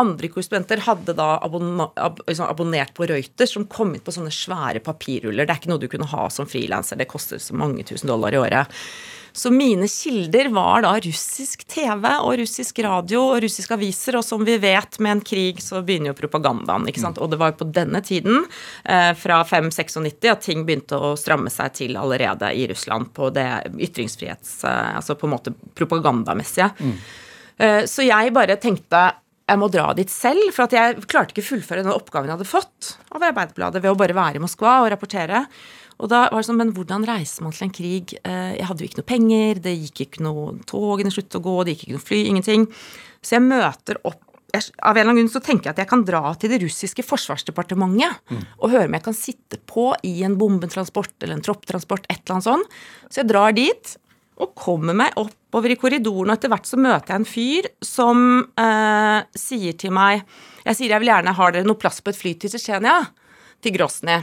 Andre korrespondenter hadde da abonna, ab, liksom abonnert på Reuters, som kom inn på sånne svære papirruller. Det er ikke noe du kunne ha som frilanser, det koster så mange tusen dollar i året. Så mine kilder var da russisk TV og russisk radio og russiske aviser, og som vi vet, med en krig så begynner jo propagandaen, ikke sant. Og det var jo på denne tiden, fra 5-96, at ting begynte å stramme seg til allerede i Russland på det ytringsfrihets... Eh, altså på en måte propagandamessige. Mm. så jeg bare tenkte jeg må dra dit selv, for at jeg klarte ikke å fullføre den oppgaven jeg hadde fått av Arbeiderbladet ved å bare være i Moskva og rapportere. Og da var det sånn, Men hvordan reiser man til en krig? Eh, Jeg hadde jo ikke noe penger, det gikk ikke noe togene sluttet å gå, det gikk ikke noe fly, ingenting. Så jeg møter opp jeg, Av en eller annen grunn så tenker jeg at jeg kan dra til det russiske forsvarsdepartementet og høre om jeg kan sitte på i en bombetransport eller en tropptransport, et eller annet sånt. Så jeg drar dit og kommer meg oppover i korridoren, og etter hvert så møter jeg en fyr som eh, sier til meg Jeg sier jeg vil gjerne Har dere noe plass på et fly til Tsjetsjenia? Til Grosny.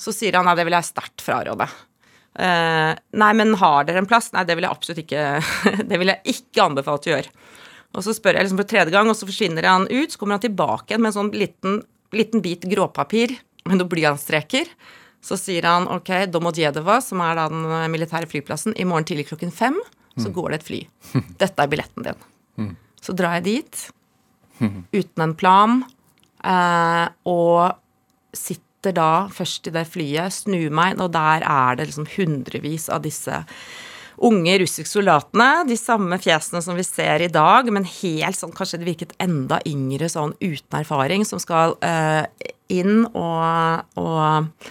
Så sier han nei, det vil jeg sterkt fraråde. Uh, nei, men har dere en plass? Nei, det vil jeg absolutt ikke Det vil jeg ikke anbefale å gjøre. Og så spør jeg liksom for tredje gang, og så forsvinner han ut. Så kommer han tilbake igjen med en sånn liten, liten bit gråpapir med noen blyantstreker. Så sier han ok, Domodjedova, som er da den militære flyplassen, i morgen tidlig klokken fem så går det et fly. Dette er billetten din. Så drar jeg dit uten en plan, eh, og sitter da først i det flyet, snur meg, og der er det liksom hundrevis av disse unge russiske soldatene. De samme fjesene som vi ser i dag, men helt sånn kanskje det virket enda yngre sånn uten erfaring, som skal eh, inn og, og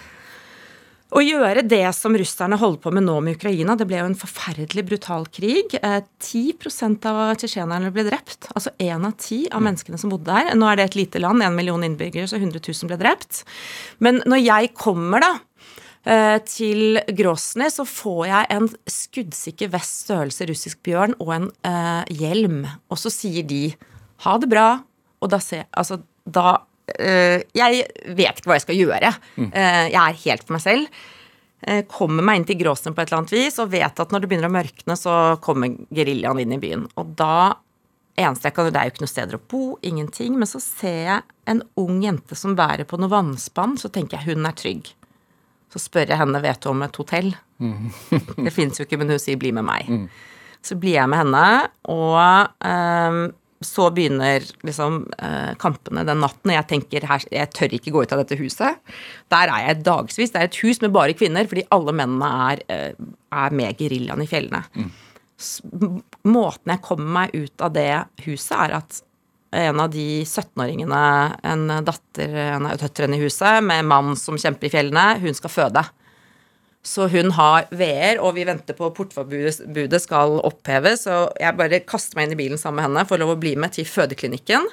å gjøre det som russerne holder på med nå med Ukraina, det ble jo en forferdelig brutal krig. Eh, 10% av tsjetsjenerne ble drept. Altså én av ti av menneskene som bodde der. Nå er det et lite land, én million innbyggere, så 100 000 ble drept. Men når jeg kommer da eh, til Grosny, så får jeg en skuddsikker vest størrelse russisk bjørn og en eh, hjelm. Og så sier de ha det bra, og da ser Altså, da eh, Jeg vet ikke hva jeg skal gjøre. Eh, jeg er helt for meg selv. Eh, kommer meg inn til Gråsen på et eller annet vis og vet at når det begynner å mørkne, så kommer geriljaen inn i byen. Og da eneste jeg kan Det er jo ikke noe steder å bo, ingenting. Men så ser jeg en ung jente som bærer på noe vannspann, så tenker jeg hun er trygg. Så spør jeg henne vet du om et hotell. det fins jo ikke, men hun sier 'bli med meg'. Så blir jeg med henne, og ehm, så begynner liksom eh, kampene den natten, og jeg tenker her, jeg tør ikke gå ut av dette huset. Der er jeg dagsvis. Det er et hus med bare kvinner, fordi alle mennene er, eh, er med geriljaen i fjellene. Mm. Måten jeg kommer meg ut av det huset, er at en av de 17-åringene, en datter, en av døtrene i huset, med mann som kjemper i fjellene, hun skal føde. Så hun har VR, og vi venter på portforbudet skal oppheves. Så jeg bare kaster meg inn i bilen sammen med henne, får lov å bli med til fødeklinikken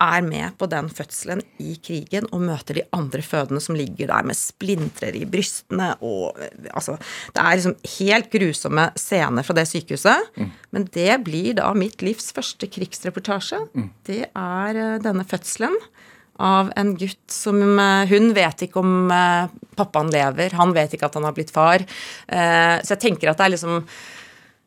er med på den fødselen i krigen og møter de andre fødende som ligger der med splintrer i brystene og Altså, det er liksom helt grusomme scener fra det sykehuset. Mm. Men det blir da mitt livs første krigsreportasje. Mm. Det er uh, denne fødselen av en gutt som uh, Hun vet ikke om uh, pappaen lever, han vet ikke at han har blitt far. så jeg tenker at det er liksom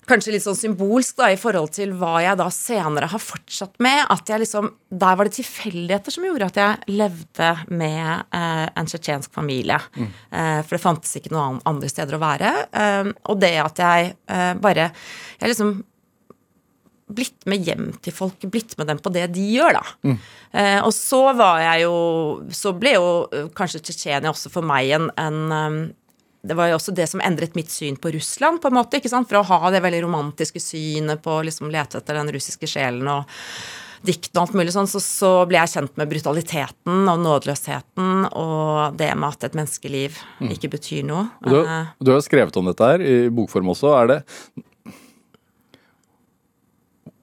kanskje litt sånn symbolsk da, i forhold til hva jeg da senere har fortsatt med. At jeg liksom Der var det tilfeldigheter som gjorde at jeg levde med eh, en tsjetsjensk familie. Mm. Eh, for det fantes ikke noen andre steder å være. Eh, og det at jeg eh, bare Jeg liksom blitt med hjem til folk, blitt med dem på det de gjør, da. Mm. Eh, og så var jeg jo Så ble jo eh, kanskje Tsjetsjenia også for meg en, en det var jo også det som endret mitt syn på Russland, på en måte. ikke sant? Fra å ha det veldig romantiske synet på å liksom lete etter den russiske sjelen og diktene og alt mulig sånn, så, så ble jeg kjent med brutaliteten og nådeløsheten og det med at et menneskeliv mm. ikke betyr noe. Du, eh. du, har skrevet om dette her i bokform også. Er det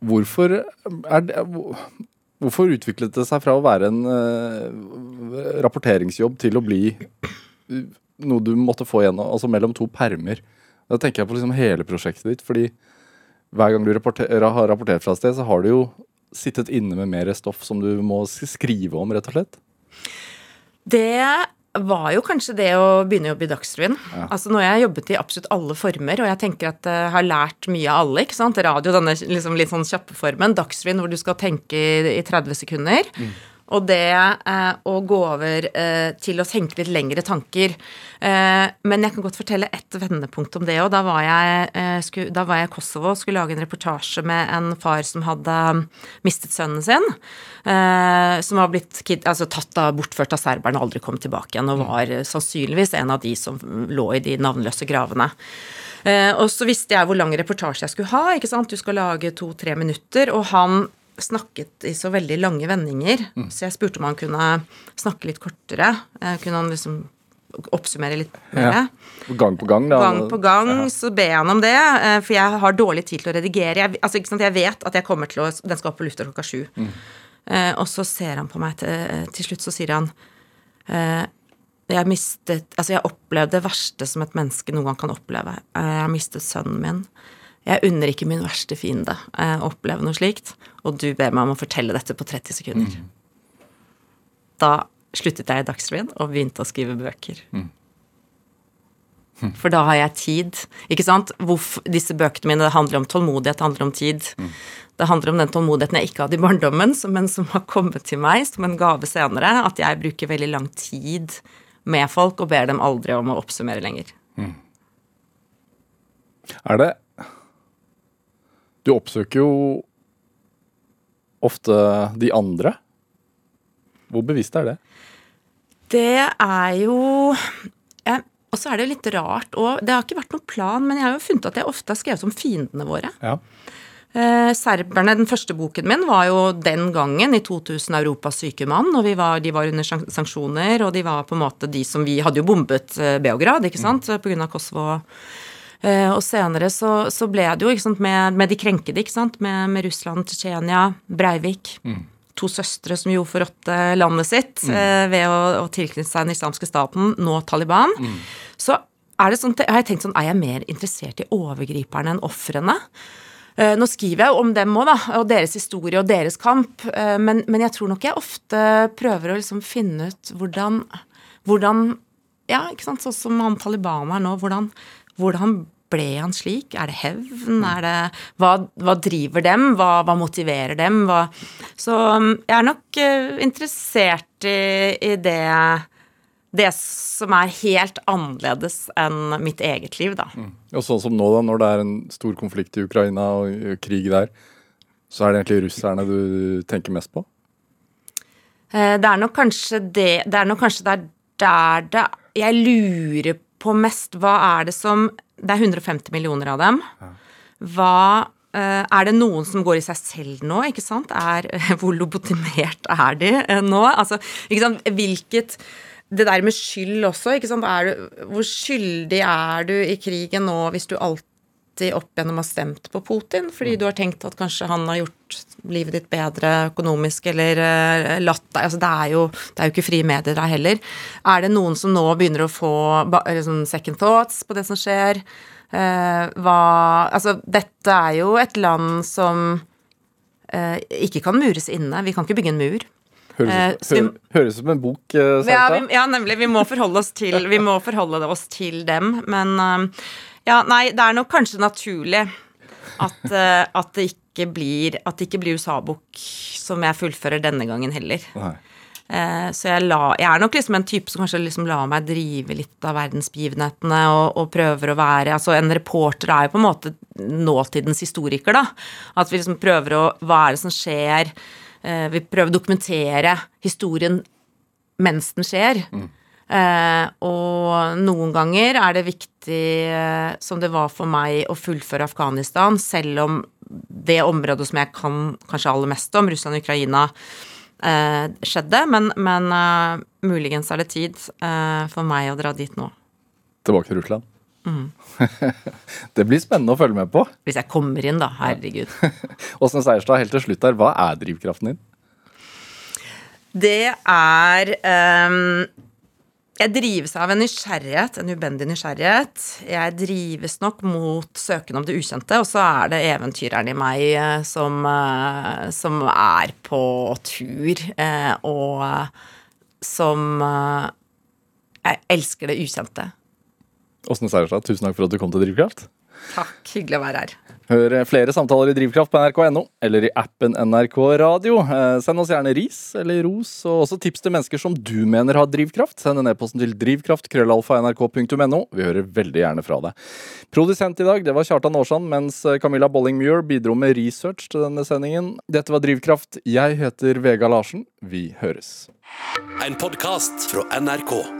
Hvorfor det Hvorfor utviklet det seg fra å være en uh, rapporteringsjobb til å bli noe du måtte få gjennom, altså mellom to permer. Da tenker jeg på liksom hele prosjektet ditt, fordi hver gang du har rapportert fra et sted, så har du jo sittet inne med mer stoff som du må skrive om, rett og slett? Det var jo kanskje det å begynne å jobbe i Dagsrevyen. Ja. Altså Nå har jeg jobbet i absolutt alle former, og jeg tenker at jeg har lært mye av alle. ikke sant? Radio, denne liksom litt sånn kjappe formen. Dagsrevyen hvor du skal tenke i 30 sekunder. Mm. Og det eh, å gå over eh, til å tenke litt lengre tanker. Eh, men jeg kan godt fortelle et vendepunkt om det òg. Da, var jeg, eh, da var jeg i Kosovo og skulle lage en reportasje med en far som hadde mistet sønnen sin. Eh, som var blitt altså, tatt av, bortført av serberne og aldri kom tilbake igjen. Og var sannsynligvis en av de som lå i de navnløse gravene. Eh, og så visste jeg hvor lang reportasje jeg skulle ha. ikke sant? Du skal lage to-tre minutter. Og han snakket i så veldig lange vendinger, mm. så jeg spurte om han kunne snakke litt kortere. Eh, kunne han liksom oppsummere litt mer? Ja. Gang på gang, da? Gang på gang ja. så ber jeg han om det, eh, for jeg har dårlig tid til å redigere. Jeg, altså, jeg vet at jeg kommer til å Den skal opp på lufta klokka sju. Mm. Eh, og så ser han på meg til, til slutt, så sier han eh, jeg mistet Altså, jeg opplevde det verste som et menneske noen gang kan oppleve. Jeg har mistet sønnen min. Jeg unner ikke min verste fiende å oppleve noe slikt, og du ber meg om å fortelle dette på 30 sekunder. Mm. Da sluttet jeg i Dagsrevyen og begynte å skrive bøker. Mm. Mm. For da har jeg tid. Ikke sant? Hvorfor, disse bøkene mine det handler om tålmodighet, det handler om tid. Mm. Det handler om den tålmodigheten jeg ikke hadde i barndommen, men som har kommet til meg som en gave senere. At jeg bruker veldig lang tid med folk og ber dem aldri om å oppsummere lenger. Mm. Er det du oppsøker jo ofte de andre. Hvor bevisst er det? Det er jo Og så er det litt rart og Det har ikke vært noen plan, men jeg har jo funnet at jeg ofte har skrevet om fiendene våre. Ja. Eh, serberne, den første boken min, var jo den gangen, i 2000, Europas syke mann. Og var, de var under sanksjoner, og de var på en måte de som vi hadde jo bombet eh, Beograd, ikke sant, mm. pga. Kosovo og senere så, så, ble det jo sant, med, med, de krenkede, ikke sant, med, med Russland, Tsjetsjenia, Breivik. Mm. To søstre som jo forrådte landet sitt mm. eh, ved å, å tilknytte seg den islamske staten, nå Taliban. Mm. Så er det sånn, har jeg tenkt sånn, er jeg mer interessert i overgriperne enn ofrene? Uh, nå skriver jeg jo om dem òg, og deres historie og deres kamp, men, men, jeg tror nok jeg ofte prøver å liksom finne ut hvordan, hvordan Ja, ikke sant, sånn som han Taliban er nå, hvordan hvordan ble han slik? Er det hevn? Er det, hva, hva driver dem? Hva, hva motiverer dem? Hva, så um, jeg er nok uh, interessert i, i det, det som er helt annerledes enn mitt eget liv, da. Mm. Og sånn som nå, da, når det er en stor konflikt i Ukraina og krig der, så er det egentlig russerne du tenker mest på? Uh, det er nok kanskje det Det er nok kanskje der, der det Jeg lurer på mest hva er det som Det er 150 millioner av dem. Hva eh, er det noen som går i seg selv nå, ikke sant? Er, hvor lobotimert er de eh, nå? Altså, ikke sant, hvilket Det der med skyld også, ikke sant. Du, hvor skyldig er du i krigen nå hvis du alltid opp gjennom ha stemt på Putin fordi du har tenkt at kanskje han har gjort livet ditt bedre økonomisk eller uh, latt deg altså det, er jo, det er jo ikke frie medier der heller. Er det noen som nå begynner å få liksom, second thoughts på det som skjer? Uh, hva Altså, dette er jo et land som uh, ikke kan mures inne. Vi kan ikke bygge en mur. Høres, høres ut som en bok, ja, vi, ja, nemlig. Vi må forholde oss til, vi må forholde oss til dem. Men ja, nei, det er nok kanskje naturlig at, uh, at det ikke blir blir USA-bok som jeg fullfører denne gangen heller. Uh, så jeg, la, jeg, er nok liksom en type som kanskje liksom lar meg drive litt av verdensbegivenhetene og, og, prøver å være Altså en reporter er jo på en måte nåtidens historiker, da. At vi liksom prøver å Hva er det som skjer? Uh, vi prøver å dokumentere historien mens den skjer. Mm. Eh, og noen ganger er det viktig, eh, som det var for meg, å fullføre Afghanistan, selv om det området som jeg kan kanskje aller mest om, Russland og Ukraina, eh, skjedde. Men, men muligens er det tid for meg å dra dit nå. Tilbake til Russland? Mm. det blir spennende å følge med på. Hvis jeg kommer inn, da. Herregud. Åsne Seierstad, helt til slutt her, hva er drivkraften din? Det er um, jeg drives av en nysgjerrighet, en ubendig nysgjerrighet. Jeg drives nok mot søken om det ukjente, og så er det eventyreren i meg eh, som, eh, som er på tur, eh, og som Jeg elsker det ukjente. Åsne Seierstad, tusen takk for at du kom til Drivkraft. Takk. Hyggelig å være her. Hør flere samtaler i Drivkraft på nrk.no eller i appen NRK Radio. Eh, send oss gjerne ris eller ros, og også tips til mennesker som du mener har drivkraft. Send en e-post til drivkraft.krøllalfa.nrk.no. Vi hører veldig gjerne fra deg. Produsent i dag det var Kjartan Aarsand, mens Camilla Bolling-Muir bidro med research til denne sendingen. Dette var Drivkraft. Jeg heter Vega Larsen. Vi høres. En podkast fra NRK.